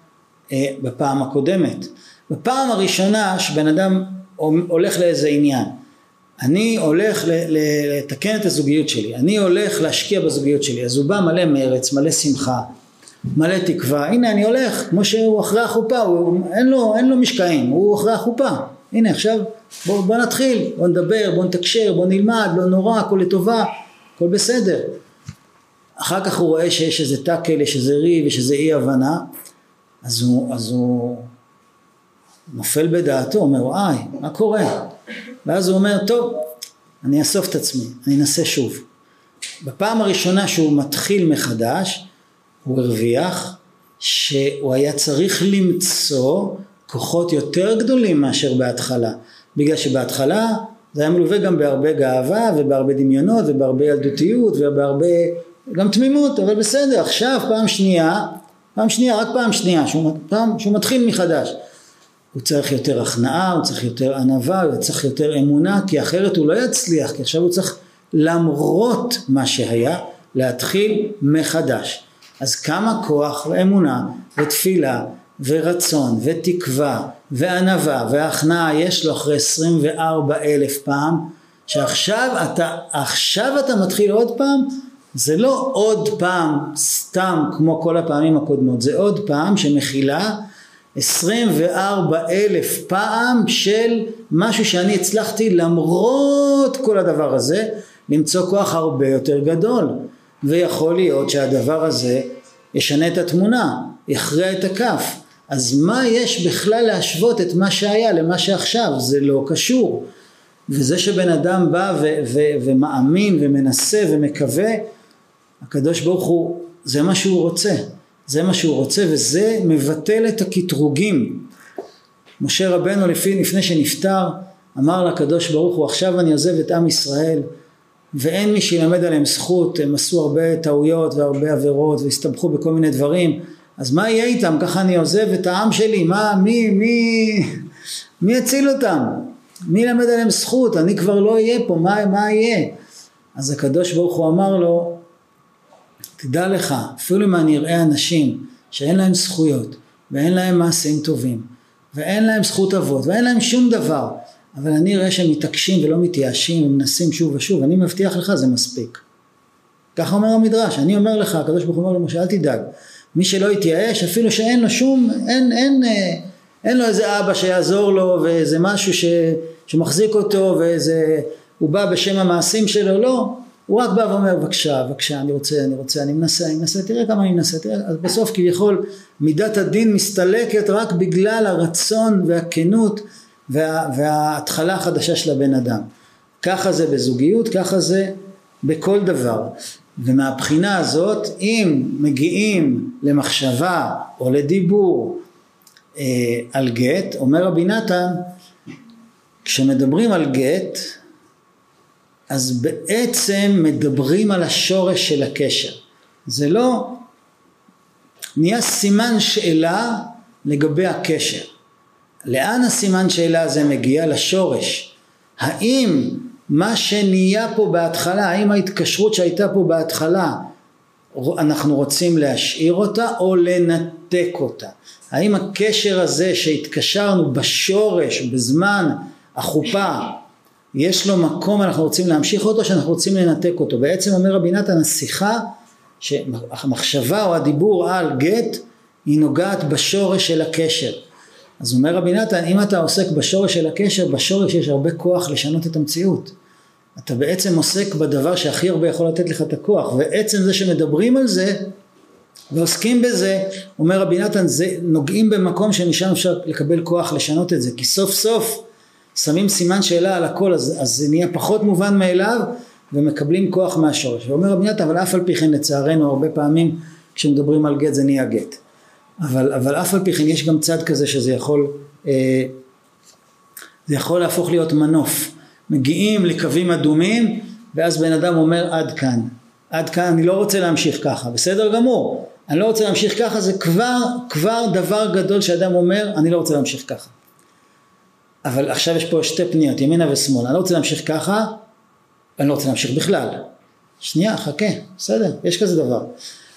אה, בפעם הקודמת. בפעם הראשונה שבן אדם הולך לאיזה עניין, אני הולך לתקן את הזוגיות שלי, אני הולך להשקיע בזוגיות שלי, אז הוא בא מלא מרץ, מלא שמחה, מלא תקווה, הנה אני הולך, כמו שהוא אחרי החופה, הוא, אין, לו, אין לו משקעים, הוא אחרי החופה, הנה עכשיו בוא, בוא נתחיל, בוא נדבר, בוא נתקשר, בוא נלמד, לא נורא, הכל לטובה, הכל בסדר. אחר כך הוא רואה שיש איזה טאקל, יש איזה ריב, יש איזה אי הבנה, אז הוא, אז הוא נופל בדעתו, אומר וואי, מה קורה? ואז הוא אומר, טוב, אני אאסוף את עצמי, אני אנסה שוב. בפעם הראשונה שהוא מתחיל מחדש, הוא הרוויח שהוא היה צריך למצוא כוחות יותר גדולים מאשר בהתחלה בגלל שבהתחלה זה היה מלווה גם בהרבה גאווה ובהרבה דמיונות ובהרבה ילדותיות ובהרבה גם תמימות, אבל בסדר, עכשיו פעם שנייה, פעם שנייה, רק פעם שנייה, שהוא, פעם, שהוא מתחיל מחדש. הוא צריך יותר הכנעה, הוא צריך יותר ענווה, הוא צריך יותר אמונה, כי אחרת הוא לא יצליח, כי עכשיו הוא צריך למרות מה שהיה, להתחיל מחדש. אז כמה כוח ואמונה ותפילה ורצון ותקווה וענווה והכנעה יש לו אחרי 24 אלף פעם שעכשיו אתה, עכשיו אתה מתחיל עוד פעם זה לא עוד פעם סתם כמו כל הפעמים הקודמות זה עוד פעם שמכילה 24 אלף פעם של משהו שאני הצלחתי למרות כל הדבר הזה למצוא כוח הרבה יותר גדול ויכול להיות שהדבר הזה ישנה את התמונה, יכריע את הכף אז מה יש בכלל להשוות את מה שהיה למה שעכשיו? זה לא קשור. וזה שבן אדם בא ומאמין ומנסה ומקווה, הקדוש ברוך הוא, זה מה שהוא רוצה. זה מה שהוא רוצה וזה מבטל את הקטרוגים. משה רבנו לפי, לפני שנפטר אמר לקדוש ברוך הוא עכשיו אני עוזב את עם ישראל ואין מי שילמד עליהם זכות, הם עשו הרבה טעויות והרבה עבירות והסתבכו בכל מיני דברים אז מה יהיה איתם? ככה אני עוזב את העם שלי, מה, מי, מי, מי יציל אותם? מי ילמד עליהם זכות? אני כבר לא אהיה פה, מה, מה יהיה? אז הקדוש ברוך הוא אמר לו, תדע לך, אפילו אם אני אראה אנשים שאין להם זכויות ואין להם מעשים טובים ואין להם זכות אבות ואין להם שום דבר אבל אני אראה שהם מתעקשים ולא מתייאשים ומנסים שוב ושוב אני מבטיח לך זה מספיק. ככה אומר המדרש אני אומר לך הקדוש ברוך הוא אומר למשה אל תדאג. מי שלא יתייאש אפילו שאין לו שום, אין, אין, אין, אין לו איזה אבא שיעזור לו ואיזה משהו ש, שמחזיק אותו ואיזה, הוא בא בשם המעשים שלו, לא, הוא רק בא ואומר בבקשה, בבקשה, אני רוצה, אני רוצה, אני מנסה, אני מנסה, תראה כמה אני מנסה, תראה, אז בסוף כביכול מידת הדין מסתלקת רק בגלל הרצון והכנות וה, וההתחלה החדשה של הבן אדם. ככה זה בזוגיות, ככה זה בכל דבר. ומהבחינה הזאת אם מגיעים למחשבה או לדיבור אה, על גט, אומר רבי נתן, כשמדברים על גט אז בעצם מדברים על השורש של הקשר. זה לא נהיה סימן שאלה לגבי הקשר. לאן הסימן שאלה הזה מגיע? לשורש. האם מה שנהיה פה בהתחלה, האם ההתקשרות שהייתה פה בהתחלה אנחנו רוצים להשאיר אותה או לנתק אותה? האם הקשר הזה שהתקשרנו בשורש, בזמן החופה, יש לו מקום, אנחנו רוצים להמשיך אותו, שאנחנו רוצים לנתק אותו. בעצם אומר רבי נתן, השיחה, המחשבה או הדיבור על גט, היא נוגעת בשורש של הקשר. אז אומר רבי נתן, אם אתה עוסק בשורש של הקשר, בשורש יש הרבה כוח לשנות את המציאות. אתה בעצם עוסק בדבר שהכי הרבה יכול לתת לך את הכוח, ועצם זה שמדברים על זה ועוסקים בזה, אומר רבי נתן, זה נוגעים במקום שמשם אפשר לקבל כוח לשנות את זה, כי סוף סוף שמים סימן שאלה על הכל, אז, אז זה נהיה פחות מובן מאליו, ומקבלים כוח מהשורש. ואומר רבי נתן, אבל אף על פי כן לצערנו הרבה פעמים כשמדברים על גט זה נהיה גט. אבל, אבל אף על פי כן יש גם צד כזה שזה יכול, אה, זה יכול להפוך להיות מנוף. מגיעים לקווים אדומים ואז בן אדם אומר עד כאן, עד כאן אני לא רוצה להמשיך ככה, בסדר גמור, אני לא רוצה להמשיך ככה זה כבר, כבר דבר גדול שאדם אומר אני לא רוצה להמשיך ככה. אבל עכשיו יש פה שתי פניות, ימינה ושמאלה, אני לא רוצה להמשיך ככה, אני לא רוצה להמשיך בכלל. שנייה, חכה, בסדר, יש כזה דבר.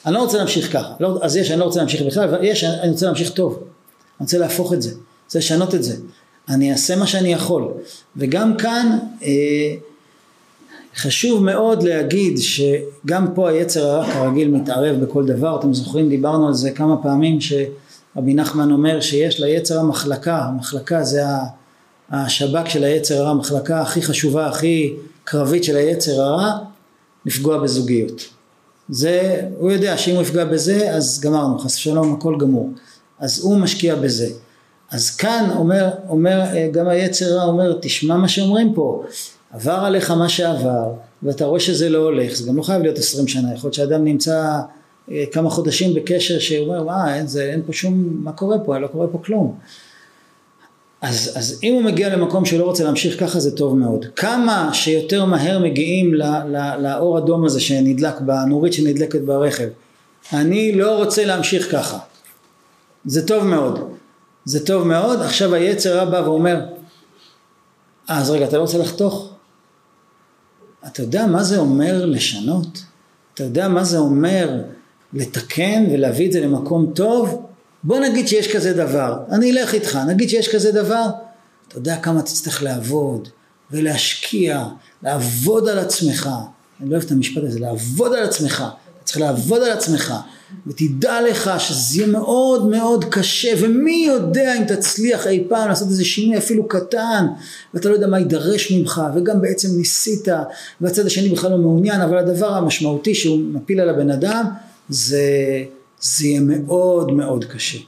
אני לא רוצה להמשיך ככה, לא, אז יש, אני לא רוצה להמשיך בכלל, ויש, אני רוצה להמשיך טוב. אני רוצה להפוך את זה, אני רוצה לשנות את זה. אני אעשה מה שאני יכול. וגם כאן אה, חשוב מאוד להגיד שגם פה היצר הרע כרגיל מתערב בכל דבר. אתם זוכרים, דיברנו על זה כמה פעמים שרבי נחמן אומר שיש ליצר המחלקה, המחלקה זה השב"כ של היצר הרע, המחלקה הכי חשובה, הכי קרבית של היצר הרע, לפגוע בזוגיות. זה, הוא יודע שאם הוא יפגע בזה אז גמרנו, חס ושלום הכל גמור. אז הוא משקיע בזה. אז כאן אומר, אומר אה, גם היצר רע אומר תשמע מה שאומרים פה עבר עליך מה שעבר ואתה רואה שזה לא הולך זה גם לא חייב להיות עשרים שנה יכול להיות שאדם נמצא אה, כמה חודשים בקשר שאומר מה אין, אין פה שום מה קורה פה לא קורה פה כלום אז, אז אם הוא מגיע למקום שהוא לא רוצה להמשיך ככה זה טוב מאוד. כמה שיותר מהר מגיעים לא, לא, לאור אדום הזה שנדלק, בנורית שנדלקת ברכב. אני לא רוצה להמשיך ככה. זה טוב מאוד. זה טוב מאוד, עכשיו היצר רע בא ואומר, אז רגע, אתה לא רוצה לחתוך? אתה יודע מה זה אומר לשנות? אתה יודע מה זה אומר לתקן ולהביא את זה למקום טוב? בוא נגיד שיש כזה דבר, אני אלך איתך, נגיד שיש כזה דבר, אתה יודע כמה תצטרך לעבוד ולהשקיע, לעבוד על עצמך, אני לא אוהב את המשפט הזה, לעבוד על עצמך, אתה צריך לעבוד על עצמך, ותדע לך שזה יהיה מאוד מאוד קשה, ומי יודע אם תצליח אי פעם לעשות איזה שינוי אפילו קטן, ואתה לא יודע מה יידרש ממך, וגם בעצם ניסית, והצד השני בכלל לא מעוניין, אבל הדבר המשמעותי שהוא מפיל על הבן אדם, זה זה יהיה מאוד מאוד קשה.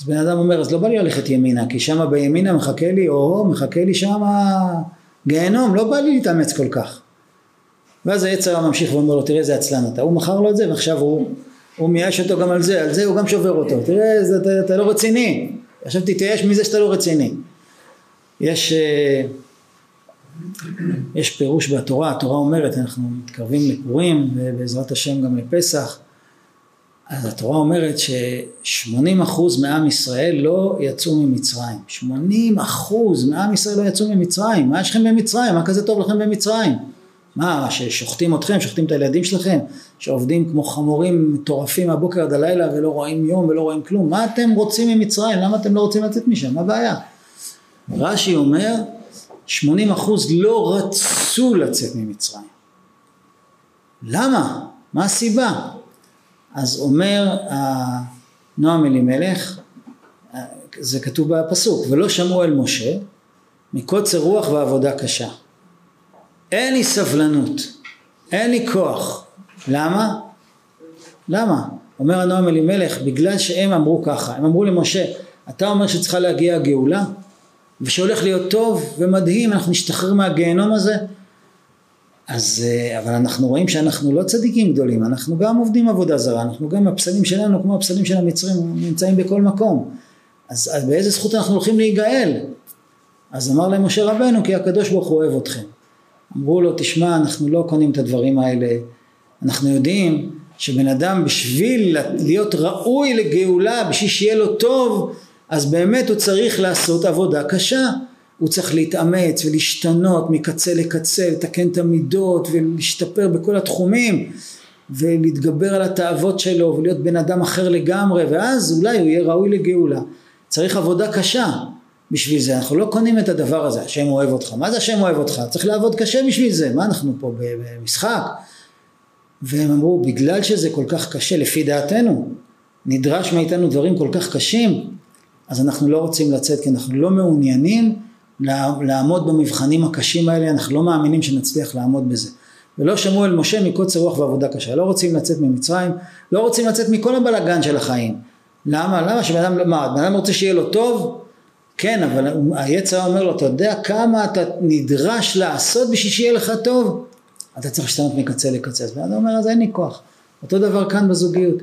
אז בן אדם אומר, אז לא בא לי ללכת ימינה, כי שמה בימינה מחכה לי, או מחכה לי שמה גיהנום, לא בא לי להתאמץ כל כך. ואז היצר ממשיך ואומר לו, תראה איזה עצלן אתה, הוא מכר לו את זה ועכשיו הוא, הוא מייאש אותו גם על זה, על זה הוא גם שובר אותו, תראה, זה, אתה, אתה לא רציני, עכשיו תתייאש מזה שאתה לא רציני. יש, אה, יש פירוש בתורה, התורה אומרת, אנחנו מתקרבים לפורים ובעזרת השם גם לפסח, אז התורה אומרת ש-80% מעם ישראל לא יצאו ממצרים. 80% מעם ישראל לא יצאו ממצרים. מה יש לכם במצרים? מה כזה טוב לכם במצרים? מה, ששוחטים אתכם, שוחטים את הילדים שלכם, שעובדים כמו חמורים מטורפים מהבוקר עד הלילה ולא רואים יום ולא רואים כלום? מה אתם רוצים ממצרים? למה אתם לא רוצים לצאת משם? מה הבעיה? רש"י אומר, 80% לא רצו לצאת ממצרים. למה? מה הסיבה? אז אומר נועם אלימלך, זה כתוב בפסוק, ולא שמעו אל משה מקוצר רוח ועבודה קשה. אין לי סבלנות, אין לי כוח. למה? למה? אומר הנועם אלימלך, בגלל שהם אמרו ככה, הם אמרו למשה, אתה אומר שצריכה להגיע הגאולה, ושהולך להיות טוב ומדהים, אנחנו נשתחרר מהגיהנום הזה, אז, אה, אבל אנחנו רואים שאנחנו לא צדיקים גדולים, אנחנו גם עובדים עבודה זרה, אנחנו גם הפסלים שלנו כמו הפסלים של המצרים נמצאים בכל מקום. אז, אז באיזה זכות אנחנו הולכים להיגאל? אז אמר להם משה רבנו כי הקדוש ברוך הוא אוהב אתכם. אמרו לו תשמע אנחנו לא קונים את הדברים האלה, אנחנו יודעים שבן אדם בשביל להיות ראוי לגאולה, בשביל שיהיה לו טוב, אז באמת הוא צריך לעשות עבודה קשה. הוא צריך להתאמץ ולהשתנות מקצה לקצה, לתקן את המידות ולהשתפר בכל התחומים ולהתגבר על התאוות שלו ולהיות בן אדם אחר לגמרי ואז אולי הוא יהיה ראוי לגאולה. צריך עבודה קשה בשביל זה, אנחנו לא קונים את הדבר הזה, השם אוהב אותך. מה זה השם אוהב אותך? צריך לעבוד קשה בשביל זה, מה אנחנו פה במשחק? והם אמרו, בגלל שזה כל כך קשה, לפי דעתנו, נדרש מאיתנו דברים כל כך קשים, אז אנחנו לא רוצים לצאת כי אנחנו לא מעוניינים לעמוד במבחנים הקשים האלה, אנחנו לא מאמינים שנצליח לעמוד בזה. ולא שמעו אל משה מקוצר רוח ועבודה קשה, לא רוצים לצאת ממצרים, לא רוצים לצאת מכל הבלגן של החיים. למה? למה שבן אדם, מה, בן אדם רוצה שיהיה לו טוב? כן, אבל היצר אומר לו, אתה יודע כמה אתה נדרש לעשות בשביל שיהיה לך טוב? אתה צריך להשתנות מקצה לקצה. אז בן אדם אומר, אז אין לי כוח. אותו דבר כאן בזוגיות.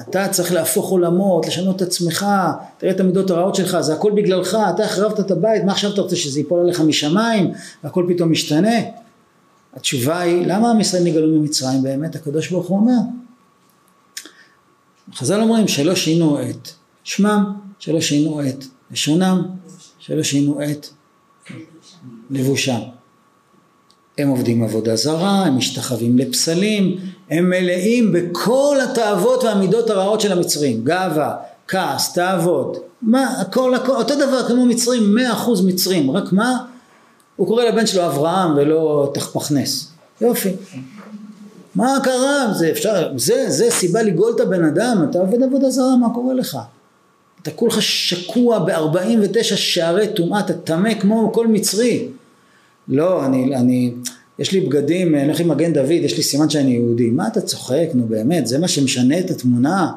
אתה צריך להפוך עולמות, לשנות את עצמך, תראה את המידות הרעות שלך, זה הכל בגללך, אתה החרבת את הבית, מה עכשיו אתה רוצה שזה ייפול עליך משמיים והכל פתאום משתנה? התשובה היא, למה עם ישראל נגלו ממצרים באמת? הקדוש ברוך הוא אומר. חז"ל אומרים שלא שינו את שמם, שלא שינו את לשונם, שלא שינו את לבושם. הם עובדים עבודה זרה, הם משתחווים לפסלים, הם מלאים בכל התאוות והמידות הרעות של המצרים, גאווה, כעס, תאוות, מה, הכל, הכל, אותו דבר כמו מצרים, מאה אחוז מצרים, רק מה? הוא קורא לבן שלו אברהם ולא תחפכנס, יופי. מה קרה? זה אפשר, זה, זה סיבה לגאול את הבן אדם, אתה עובד עבודה זרה, מה קורה לך? אתה כולך שקוע ב-49 שערי טומאה, אתה טמא כמו כל מצרי. לא, אני, אני, יש לי בגדים, אני הולך עם מגן דוד, יש לי סימן שאני יהודי. מה אתה צוחק? נו באמת, זה מה שמשנה את התמונה?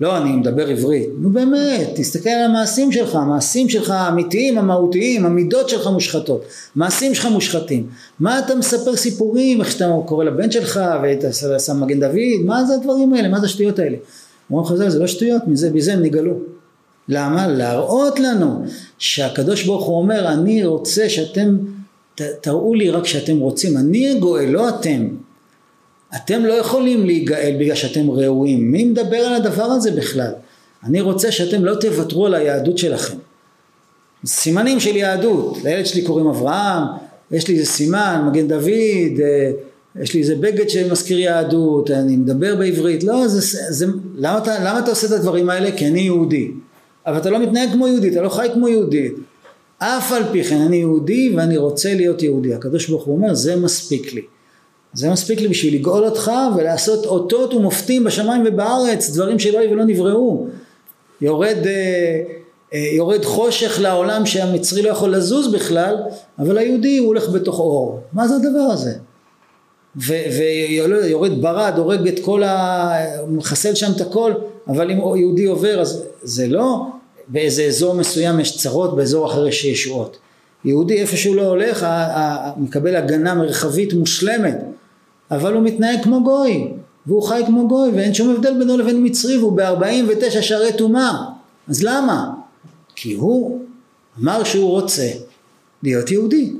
לא, אני מדבר עברית. נו באמת, תסתכל על המעשים שלך, המעשים שלך האמיתיים, המהותיים, המידות שלך מושחתות, מעשים שלך מושחתים. מה אתה מספר סיפורים, איך שאתה קורא לבן שלך, ואתה שם מגן דוד, מה זה הדברים האלה, מה זה השטויות האלה? אומרים חז"ל, זה לא שטויות, מזה, מזה הם נגאלו. למה? להראות לנו שהקדוש ברוך הוא אומר אני רוצה שאתם ת, תראו לי רק שאתם רוצים. אני הגואל לא אתם. אתם לא יכולים להיגאל בגלל שאתם ראויים. מי מדבר על הדבר הזה בכלל? אני רוצה שאתם לא תוותרו על היהדות שלכם. סימנים של יהדות. לילד שלי קוראים אברהם יש לי איזה סימן מגן דוד אה, יש לי איזה בגד שמזכיר יהדות, אני מדבר בעברית, לא, זה, זה, למה, אתה, למה אתה עושה את הדברים האלה? כי אני יהודי. אבל אתה לא מתנהג כמו יהודי, אתה לא חי כמו יהודי. אף על פי כן אני יהודי ואני רוצה להיות יהודי. הקדוש ברוך הוא אומר, זה מספיק לי. זה מספיק לי בשביל לגאול אותך ולעשות אותות ומופתים בשמיים ובארץ, דברים שלא היו ולא נבראו. יורד, אה, אה, יורד חושך לעולם שהמצרי לא יכול לזוז בכלל, אבל היהודי הוא הולך בתוך אור. מה זה הדבר הזה? ויורד ברד, הורג את כל ה... מחסל שם את הכל, אבל אם יהודי עובר אז זה לא באיזה אזור מסוים יש צרות, באזור אחר יש ישועות. יהודי איפה שהוא לא הולך, מקבל הגנה מרחבית מושלמת, אבל הוא מתנהג כמו גוי, והוא חי כמו גוי, ואין שום הבדל בינו לבין מצרי, והוא ב-49 שערי טומאה. אז למה? כי הוא אמר שהוא רוצה להיות יהודי.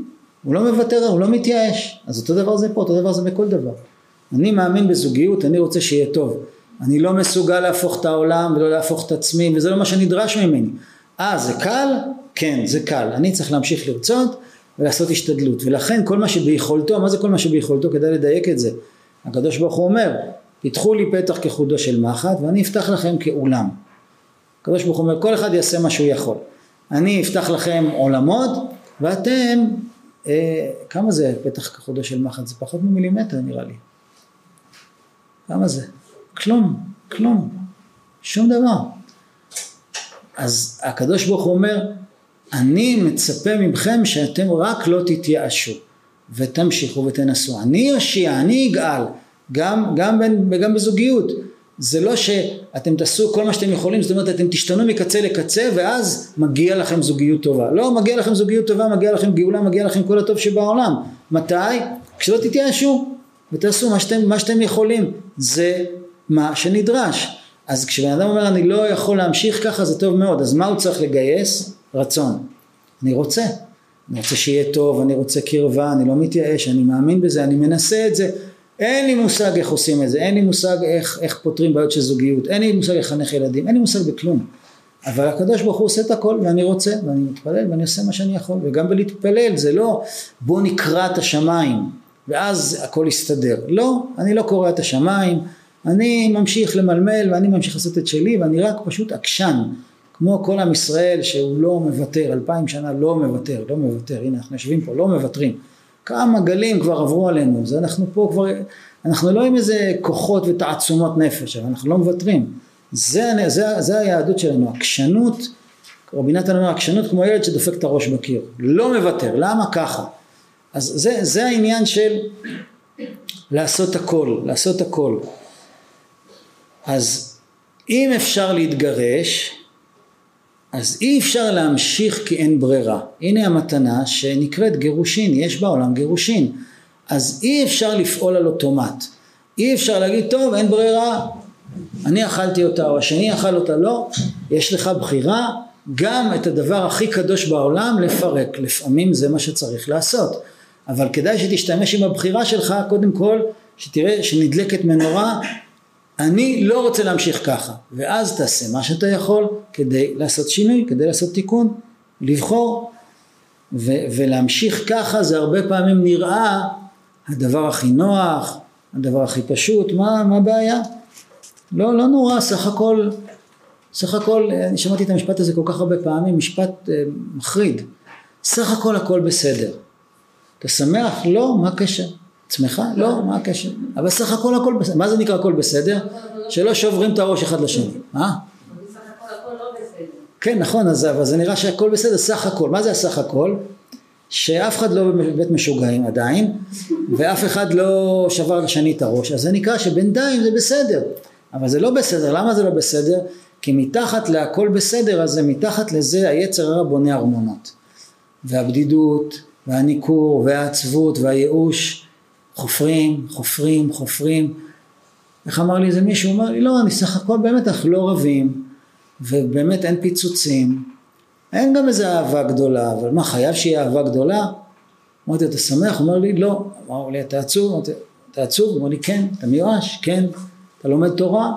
הוא לא מוותר, הוא לא מתייאש. אז אותו דבר זה פה, אותו דבר זה בכל דבר. אני מאמין בזוגיות, אני רוצה שיהיה טוב. אני לא מסוגל להפוך את העולם ולא להפוך את עצמי, וזה לא מה שנדרש ממני. אה, זה קל? כן, זה קל. אני צריך להמשיך לרצות ולעשות השתדלות. ולכן כל מה שביכולתו, מה זה כל מה שביכולתו? כדאי לדייק את זה. הקדוש ברוך הוא אומר, פיתחו לי פתח כחודו של מחט ואני אפתח לכם כאולם. הקדוש ברוך הוא אומר, כל אחד יעשה מה שהוא יכול. אני אפתח לכם עולמות ואתם אה, כמה זה פתח כחודו של מחט? זה פחות ממילימטר נראה לי. כמה זה? כלום, כלום, שום דבר. אז הקדוש ברוך הוא אומר, אני מצפה מכם שאתם רק לא תתייאשו ותמשיכו ותנסו. אני אושיע, אני אגאל, גם, גם, גם בזוגיות. זה לא שאתם תעשו כל מה שאתם יכולים, זאת אומרת אתם תשתנו מקצה לקצה ואז מגיע לכם זוגיות טובה. לא, מגיע לכם זוגיות טובה, מגיע לכם גאולה, מגיע לכם כל הטוב שבעולם. מתי? כשלא תתייאשו ותעשו מה שאתם, מה שאתם יכולים. זה מה שנדרש. אז כשבן אדם אומר אני לא יכול להמשיך ככה זה טוב מאוד, אז מה הוא צריך לגייס? רצון. אני רוצה. אני רוצה שיהיה טוב, אני רוצה קרבה, אני לא מתייאש, אני מאמין בזה, אני מנסה את זה. אין לי מושג איך עושים את זה, אין לי מושג איך, איך פותרים בעיות של זוגיות, אין לי מושג לחנך ילדים, אין לי מושג בכלום. אבל הקדוש ברוך הוא עושה את הכל ואני רוצה ואני מתפלל ואני עושה מה שאני יכול וגם בלהתפלל זה לא בוא נקרא את השמיים ואז הכל יסתדר לא אני לא קורא את השמיים אני ממשיך למלמל ואני ממשיך לעשות את שלי ואני רק פשוט עקשן כמו כל עם ישראל שהוא לא מוותר אלפיים שנה לא מוותר לא מוותר הנה אנחנו יושבים פה לא מוותרים כמה גלים כבר עברו עלינו, זה אנחנו פה כבר, אנחנו לא עם איזה כוחות ותעצומות נפש, אבל אנחנו לא מוותרים. זה, זה, זה היהדות שלנו, עקשנות, רבי נתן אומר עקשנות כמו ילד שדופק את הראש בקיר, לא מוותר, למה ככה? אז זה, זה העניין של לעשות הכל, לעשות הכל. אז אם אפשר להתגרש, אז אי אפשר להמשיך כי אין ברירה. הנה המתנה שנקראת גירושין, יש בעולם גירושין. אז אי אפשר לפעול על אוטומט. אי אפשר להגיד, טוב, אין ברירה, אני אכלתי אותה או השני אכל אותה, לא. יש לך בחירה גם את הדבר הכי קדוש בעולם לפרק. לפעמים זה מה שצריך לעשות. אבל כדאי שתשתמש עם הבחירה שלך, קודם כל, שתראה שנדלקת מנורה אני לא רוצה להמשיך ככה, ואז תעשה מה שאתה יכול כדי לעשות שינוי, כדי לעשות תיקון, לבחור, ו- ולהמשיך ככה זה הרבה פעמים נראה הדבר הכי נוח, הדבר הכי פשוט, מה, הבעיה? לא, לא נורא, סך הכל, סך הכל, אני שמעתי את המשפט הזה כל כך הרבה פעמים, משפט אה, מחריד, סך הכל הכל בסדר. אתה שמח? לא, מה הקשר? עצמך? לא, מה הקשר? אבל סך הכל הכל בסדר. מה זה נקרא הכל בסדר? שלא שוברים את הראש אחד לשני. מה? כן, נכון, אז, אבל זה נראה שהכל בסדר, סך הכל. מה זה הסך הכל? שאף אחד לא בבית משוגעים עדיין, ואף אחד לא שבר לשני את הראש, אז זה נקרא שבינתיים זה בסדר. אבל זה לא בסדר, למה זה לא בסדר? כי מתחת להכל בסדר הזה, מתחת לזה היצר הרע בונה ארמונות. והבדידות, והניכור, והעצבות, והייאוש, חופרים, חופרים, חופרים. איך אמר לי איזה מישהו? הוא אמר לי, לא, אני סך הכל באמת, אנחנו לא רבים, ובאמת אין פיצוצים, אין גם איזה אהבה גדולה, אבל מה חייב שיהיה אהבה גדולה? אמרתי אתה שמח? הוא אומר לי לא, אמר לי אתה עצוב? אתה עצוב? הוא אומר לי כן, אתה מיואש? כן, אתה לומד תורה?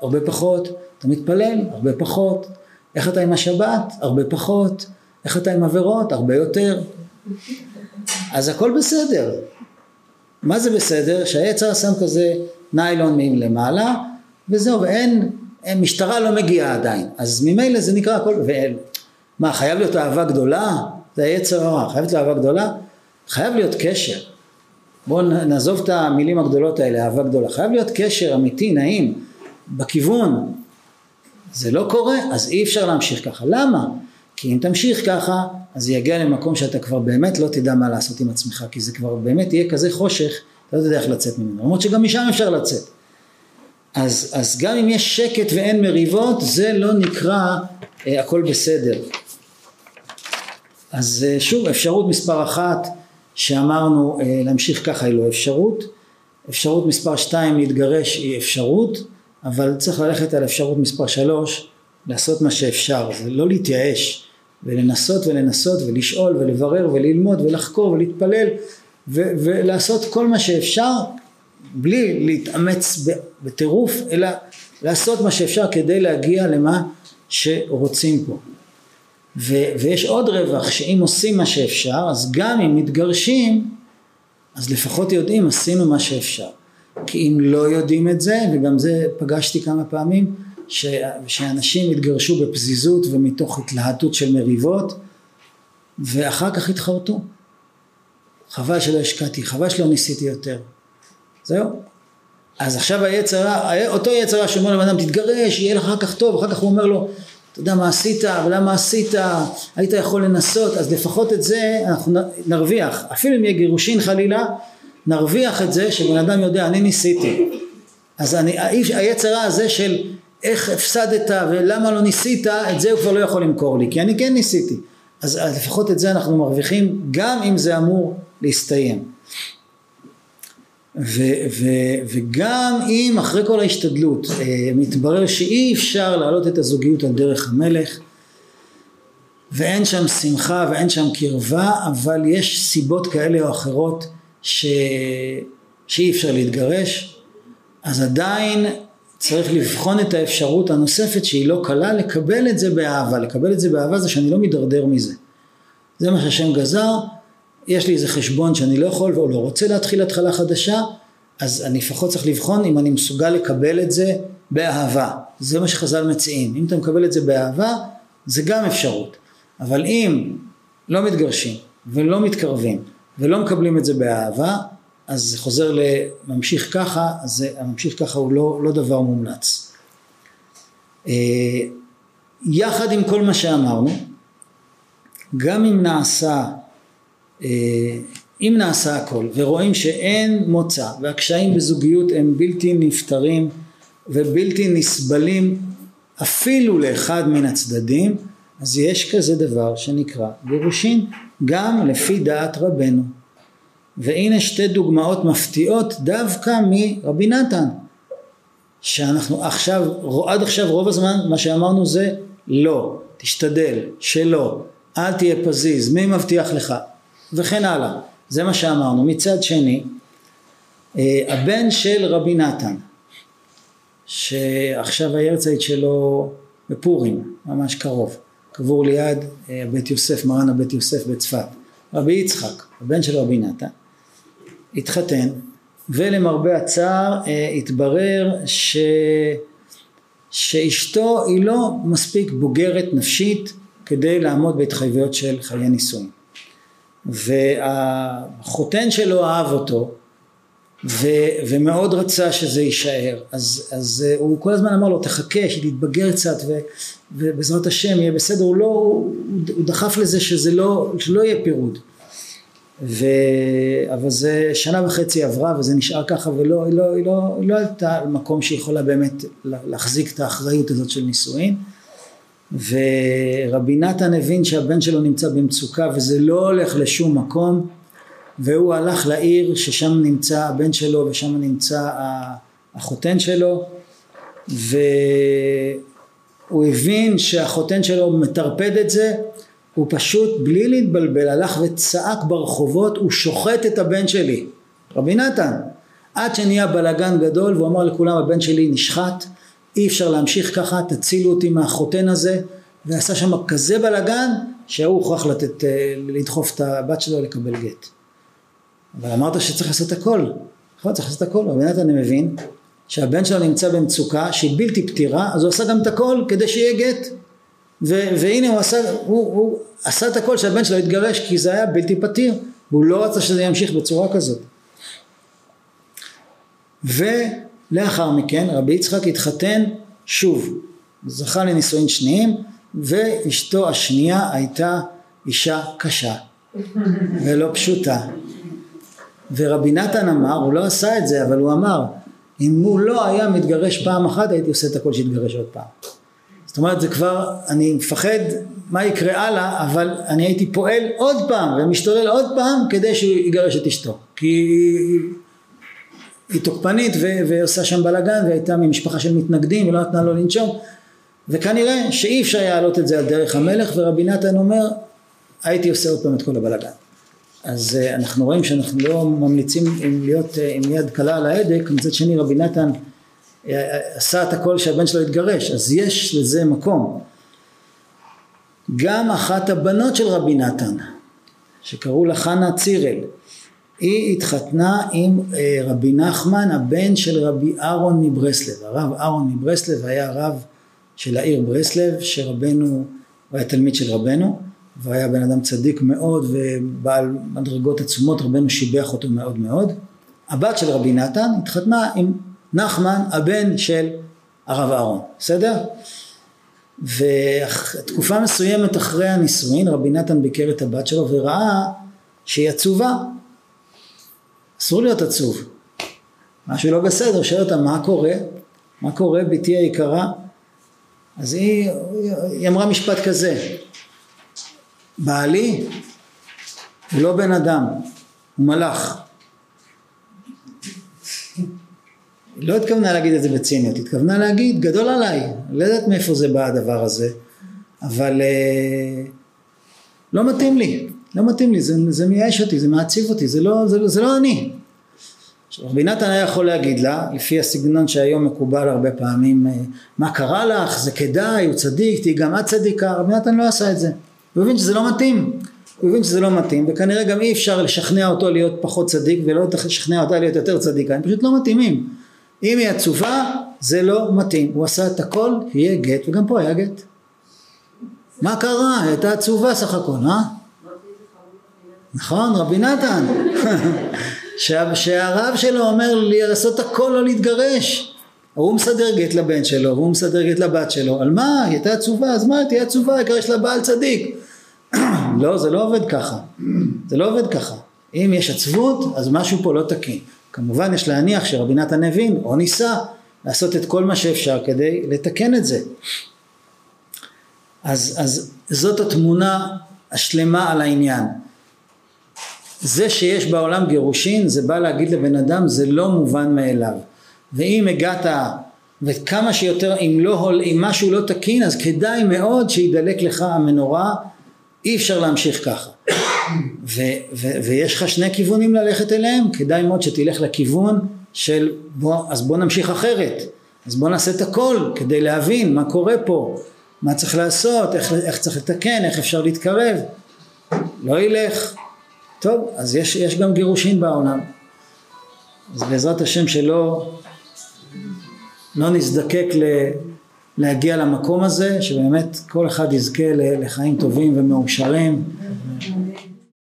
הרבה פחות, אתה מתפלל? הרבה פחות, איך אתה עם השבת? הרבה פחות, איך אתה עם עבירות? הרבה יותר, אז הכל בסדר, מה זה בסדר? שהיצר שם כזה ניילון מלמעלה וזהו ואין, משטרה לא מגיעה עדיין אז ממילא זה נקרא הכל ואין מה חייב להיות אהבה גדולה? זה היצר הרע, חייבת להיות אהבה גדולה? חייב להיות קשר בואו נעזוב את המילים הגדולות האלה אהבה גדולה חייב להיות קשר אמיתי נעים בכיוון זה לא קורה אז אי אפשר להמשיך ככה למה? כי אם תמשיך ככה אז זה יגיע למקום שאתה כבר באמת לא תדע מה לעשות עם עצמך כי זה כבר באמת יהיה כזה חושך אתה לא יודע איך לצאת ממנו למרות שגם משם אפשר לצאת. אז, אז גם אם יש שקט ואין מריבות זה לא נקרא אה, הכל בסדר. אז אה, שוב אפשרות מספר אחת שאמרנו אה, להמשיך ככה היא לא אפשרות. אפשרות מספר שתיים להתגרש היא אפשרות אבל צריך ללכת על אפשרות מספר שלוש לעשות מה שאפשר זה לא להתייאש ולנסות ולנסות ולשאול ולברר וללמוד ולחקור ולהתפלל ו- ולעשות כל מה שאפשר בלי להתאמץ בטירוף אלא לעשות מה שאפשר כדי להגיע למה שרוצים פה. ו- ויש עוד רווח שאם עושים מה שאפשר אז גם אם מתגרשים אז לפחות יודעים עשינו מה שאפשר. כי אם לא יודעים את זה וגם זה פגשתי כמה פעמים ש, שאנשים התגרשו בפזיזות ומתוך התלהטות של מריבות ואחר כך התחרטו. חבל שלא השקעתי, חבל שלא ניסיתי יותר. זהו. אז עכשיו היצרה, אותו יצרה שאומר לבן אדם תתגרש, יהיה לך אחר כך טוב, אחר כך הוא אומר לו אתה יודע מה עשית ולמה עשית, היית יכול לנסות, אז לפחות את זה אנחנו נרוויח, אפילו אם יהיה גירושין חלילה, נרוויח את זה שבן אדם יודע אני ניסיתי. אז אני, היצרה הזה של איך הפסדת ולמה לא ניסית, את זה הוא כבר לא יכול למכור לי, כי אני כן ניסיתי. אז, לפחות את זה אנחנו מרוויחים, גם אם זה אמור להסתיים. ו, ו, וגם אם אחרי כל ההשתדלות אה, מתברר שאי אפשר להעלות את הזוגיות על דרך המלך ואין שם שמחה ואין שם קרבה אבל יש סיבות כאלה או אחרות ש... שאי אפשר להתגרש אז עדיין צריך לבחון את האפשרות הנוספת שהיא לא קלה, לקבל את זה באהבה. לקבל את זה באהבה זה שאני לא מידרדר מזה. זה מה שהשם גזר, יש לי איזה חשבון שאני לא יכול או לא רוצה להתחיל התחלה חדשה, אז אני לפחות צריך לבחון אם אני מסוגל לקבל את זה באהבה. זה מה שחז"ל מציעים. אם אתה מקבל את זה באהבה, זה גם אפשרות. אבל אם לא מתגרשים ולא מתקרבים ולא מקבלים את זה באהבה, אז זה חוזר לממשיך ככה, אז הממשיך ככה הוא לא, לא דבר מומלץ. אה, יחד עם כל מה שאמרנו, גם אם נעשה, אה, אם נעשה הכל ורואים שאין מוצא והקשיים בזוגיות הם בלתי נפתרים ובלתי נסבלים אפילו לאחד מן הצדדים, אז יש כזה דבר שנקרא גירושין, גם לפי דעת רבנו. והנה שתי דוגמאות מפתיעות דווקא מרבי נתן שאנחנו עכשיו, עד עכשיו רוב הזמן מה שאמרנו זה לא, תשתדל, שלא, אל תהיה פזיז, מי מבטיח לך? וכן הלאה, זה מה שאמרנו. מצד שני, אה, הבן של רבי נתן, שעכשיו הירצייט שלו בפורים, ממש קרוב, קבור ליד אה, בית יוסף, מרן הבית יוסף בצפת, רבי יצחק, הבן של רבי נתן, התחתן ולמרבה הצער אה, התברר ש... שאשתו היא לא מספיק בוגרת נפשית כדי לעמוד בהתחייבויות של חיי נישואים. והחותן שלו אהב אותו ו, ומאוד רצה שזה יישאר. אז, אז אה, הוא כל הזמן אמר לו תחכה שתתבגר קצת ו, ובעזרת השם יהיה בסדר. הוא לא הוא, הוא דחף לזה שזה לא, שלא יהיה פירוד ו... אבל זה שנה וחצי עברה וזה נשאר ככה ולא היא לא, היא לא, היא לא עלתה על מקום שיכולה באמת להחזיק את האחריות הזאת של נישואין. ורבי נתן הבין שהבן שלו נמצא במצוקה וזה לא הולך לשום מקום והוא הלך לעיר ששם נמצא הבן שלו ושם נמצא החותן שלו. והוא הוא הבין שהחותן שלו מטרפד את זה, הוא פשוט בלי להתבלבל הלך וצעק ברחובות, הוא שוחט את הבן שלי. רבי נתן, עד שנהיה בלאגן גדול והוא אמר לכולם הבן שלי נשחט, אי אפשר להמשיך ככה, תצילו אותי מהחותן הזה, ועשה שם כזה בלאגן שההוא הוכרח לתת, אה, לדחוף את הבת שלו לקבל גט. אבל אמרת שצריך לעשות הכל, נכון צריך לעשות הכל, רבי נתן מבין שהבן שלו נמצא במצוקה שהיא בלתי פתירה, אז הוא עשה גם את הכל כדי שיהיה גט. ו- והנה הוא עשה, הוא, הוא עשה את הכל שהבן שלו יתגרש כי זה היה בלתי פתיר, והוא לא רצה שזה ימשיך בצורה כזאת. ולאחר מכן רבי יצחק התחתן שוב, זכה לנישואין שניים, ואשתו השנייה הייתה אישה קשה ולא פשוטה. ורבי נתן אמר, הוא לא עשה את זה, אבל הוא אמר, אם הוא לא היה מתגרש פעם אחת, הייתי עושה את הכל שיתגרש עוד פעם. זאת אומרת, זה כבר, אני מפחד מה יקרה הלאה, אבל אני הייתי פועל עוד פעם ומשתולל עוד פעם כדי שהוא יגרש את אשתו. כי היא תוקפנית ועושה שם בלאגן והייתה ממשפחה של מתנגדים ולא נתנה לו לנשום. וכנראה שאי אפשר להעלות את זה על דרך המלך ורבי נתן אומר הייתי עושה עוד פעם את כל הבלאגן. אז uh, אנחנו רואים שאנחנו לא ממליצים להיות uh, עם יד קלה על ההדק. מצד שני רבי נתן עשה את הכל שהבן שלו יתגרש אז יש לזה מקום. גם אחת הבנות של רבי נתן שקראו לה חנה צירל היא התחתנה עם אה, רבי נחמן הבן של רבי אהרון מברסלב. הרב אהרון מברסלב היה רב של העיר ברסלב שרבנו הוא היה תלמיד של רבנו והיה בן אדם צדיק מאוד ובעל מדרגות עצומות רבנו שיבח אותו מאוד מאוד. הבת של רבי נתן התחתנה עם נחמן הבן של הרב אהרון בסדר? ותקופה מסוימת אחרי הנישואין רבי נתן ביקר את הבת שלו וראה שהיא עצובה אסור להיות עצוב. משהו לא בסדר, שואל אותה מה קורה? מה קורה בתי היקרה? אז היא, היא אמרה משפט כזה, בעלי הוא לא בן אדם, הוא מלאך. היא לא התכוונה להגיד את זה בציניות, התכוונה להגיד גדול עליי, לא יודעת מאיפה זה בא הדבר הזה, אבל אה, לא מתאים לי, לא מתאים לי, זה, זה מייאש אותי, זה מעציב אותי, זה לא, זה, זה לא אני. עכשיו רבי נתן היה יכול להגיד לה, לפי הסגנון שהיום מקובל הרבה פעמים, אה, מה קרה לך, זה כדאי, הוא צדיק, תהיי גם את צדיקה, רבי נתן לא עשה את זה. הוא הבין שזה לא מתאים, הוא הבין שזה לא מתאים, וכנראה גם אי אפשר לשכנע אותו להיות פחות צדיק, ולא לשכנע אותה להיות יותר צדיקה, הם פשוט לא מתאימים. אם היא עצובה, זה לא מתאים. הוא עשה את הכל, יהיה גט, וגם פה היה גט. מה קרה? היא הייתה עצובה סך הכל, אה? נכון, רבי נתן. שהרב שלו אומר לי לעשות הכל לא להתגרש. הוא מסדר גט לבן שלו, והוא מסדר גט לבת שלו. על מה? היא הייתה עצובה, אז מה? תהיה עצובה, יש לה בעל צדיק. לא, זה לא עובד ככה. זה לא עובד ככה. אם יש עצבות, אז משהו פה לא תקין. כמובן יש להניח שרבי נתן הבין, או ניסה, לעשות את כל מה שאפשר כדי לתקן את זה. אז, אז זאת התמונה השלמה על העניין. זה שיש בעולם גירושין זה בא להגיד לבן אדם זה לא מובן מאליו ואם הגעת וכמה שיותר אם, לא, אם משהו לא תקין אז כדאי מאוד שידלק לך המנורה אי אפשר להמשיך ככה ו, ו, ויש לך שני כיוונים ללכת אליהם כדאי מאוד שתלך לכיוון של בוא, אז בוא נמשיך אחרת אז בוא נעשה את הכל כדי להבין מה קורה פה מה צריך לעשות איך, איך צריך לתקן איך אפשר להתקרב לא ילך טוב, אז יש, יש גם גירושין בעולם. אז בעזרת השם שלא לא נזדקק ל, להגיע למקום הזה, שבאמת כל אחד יזכה לחיים טובים ומאושרים.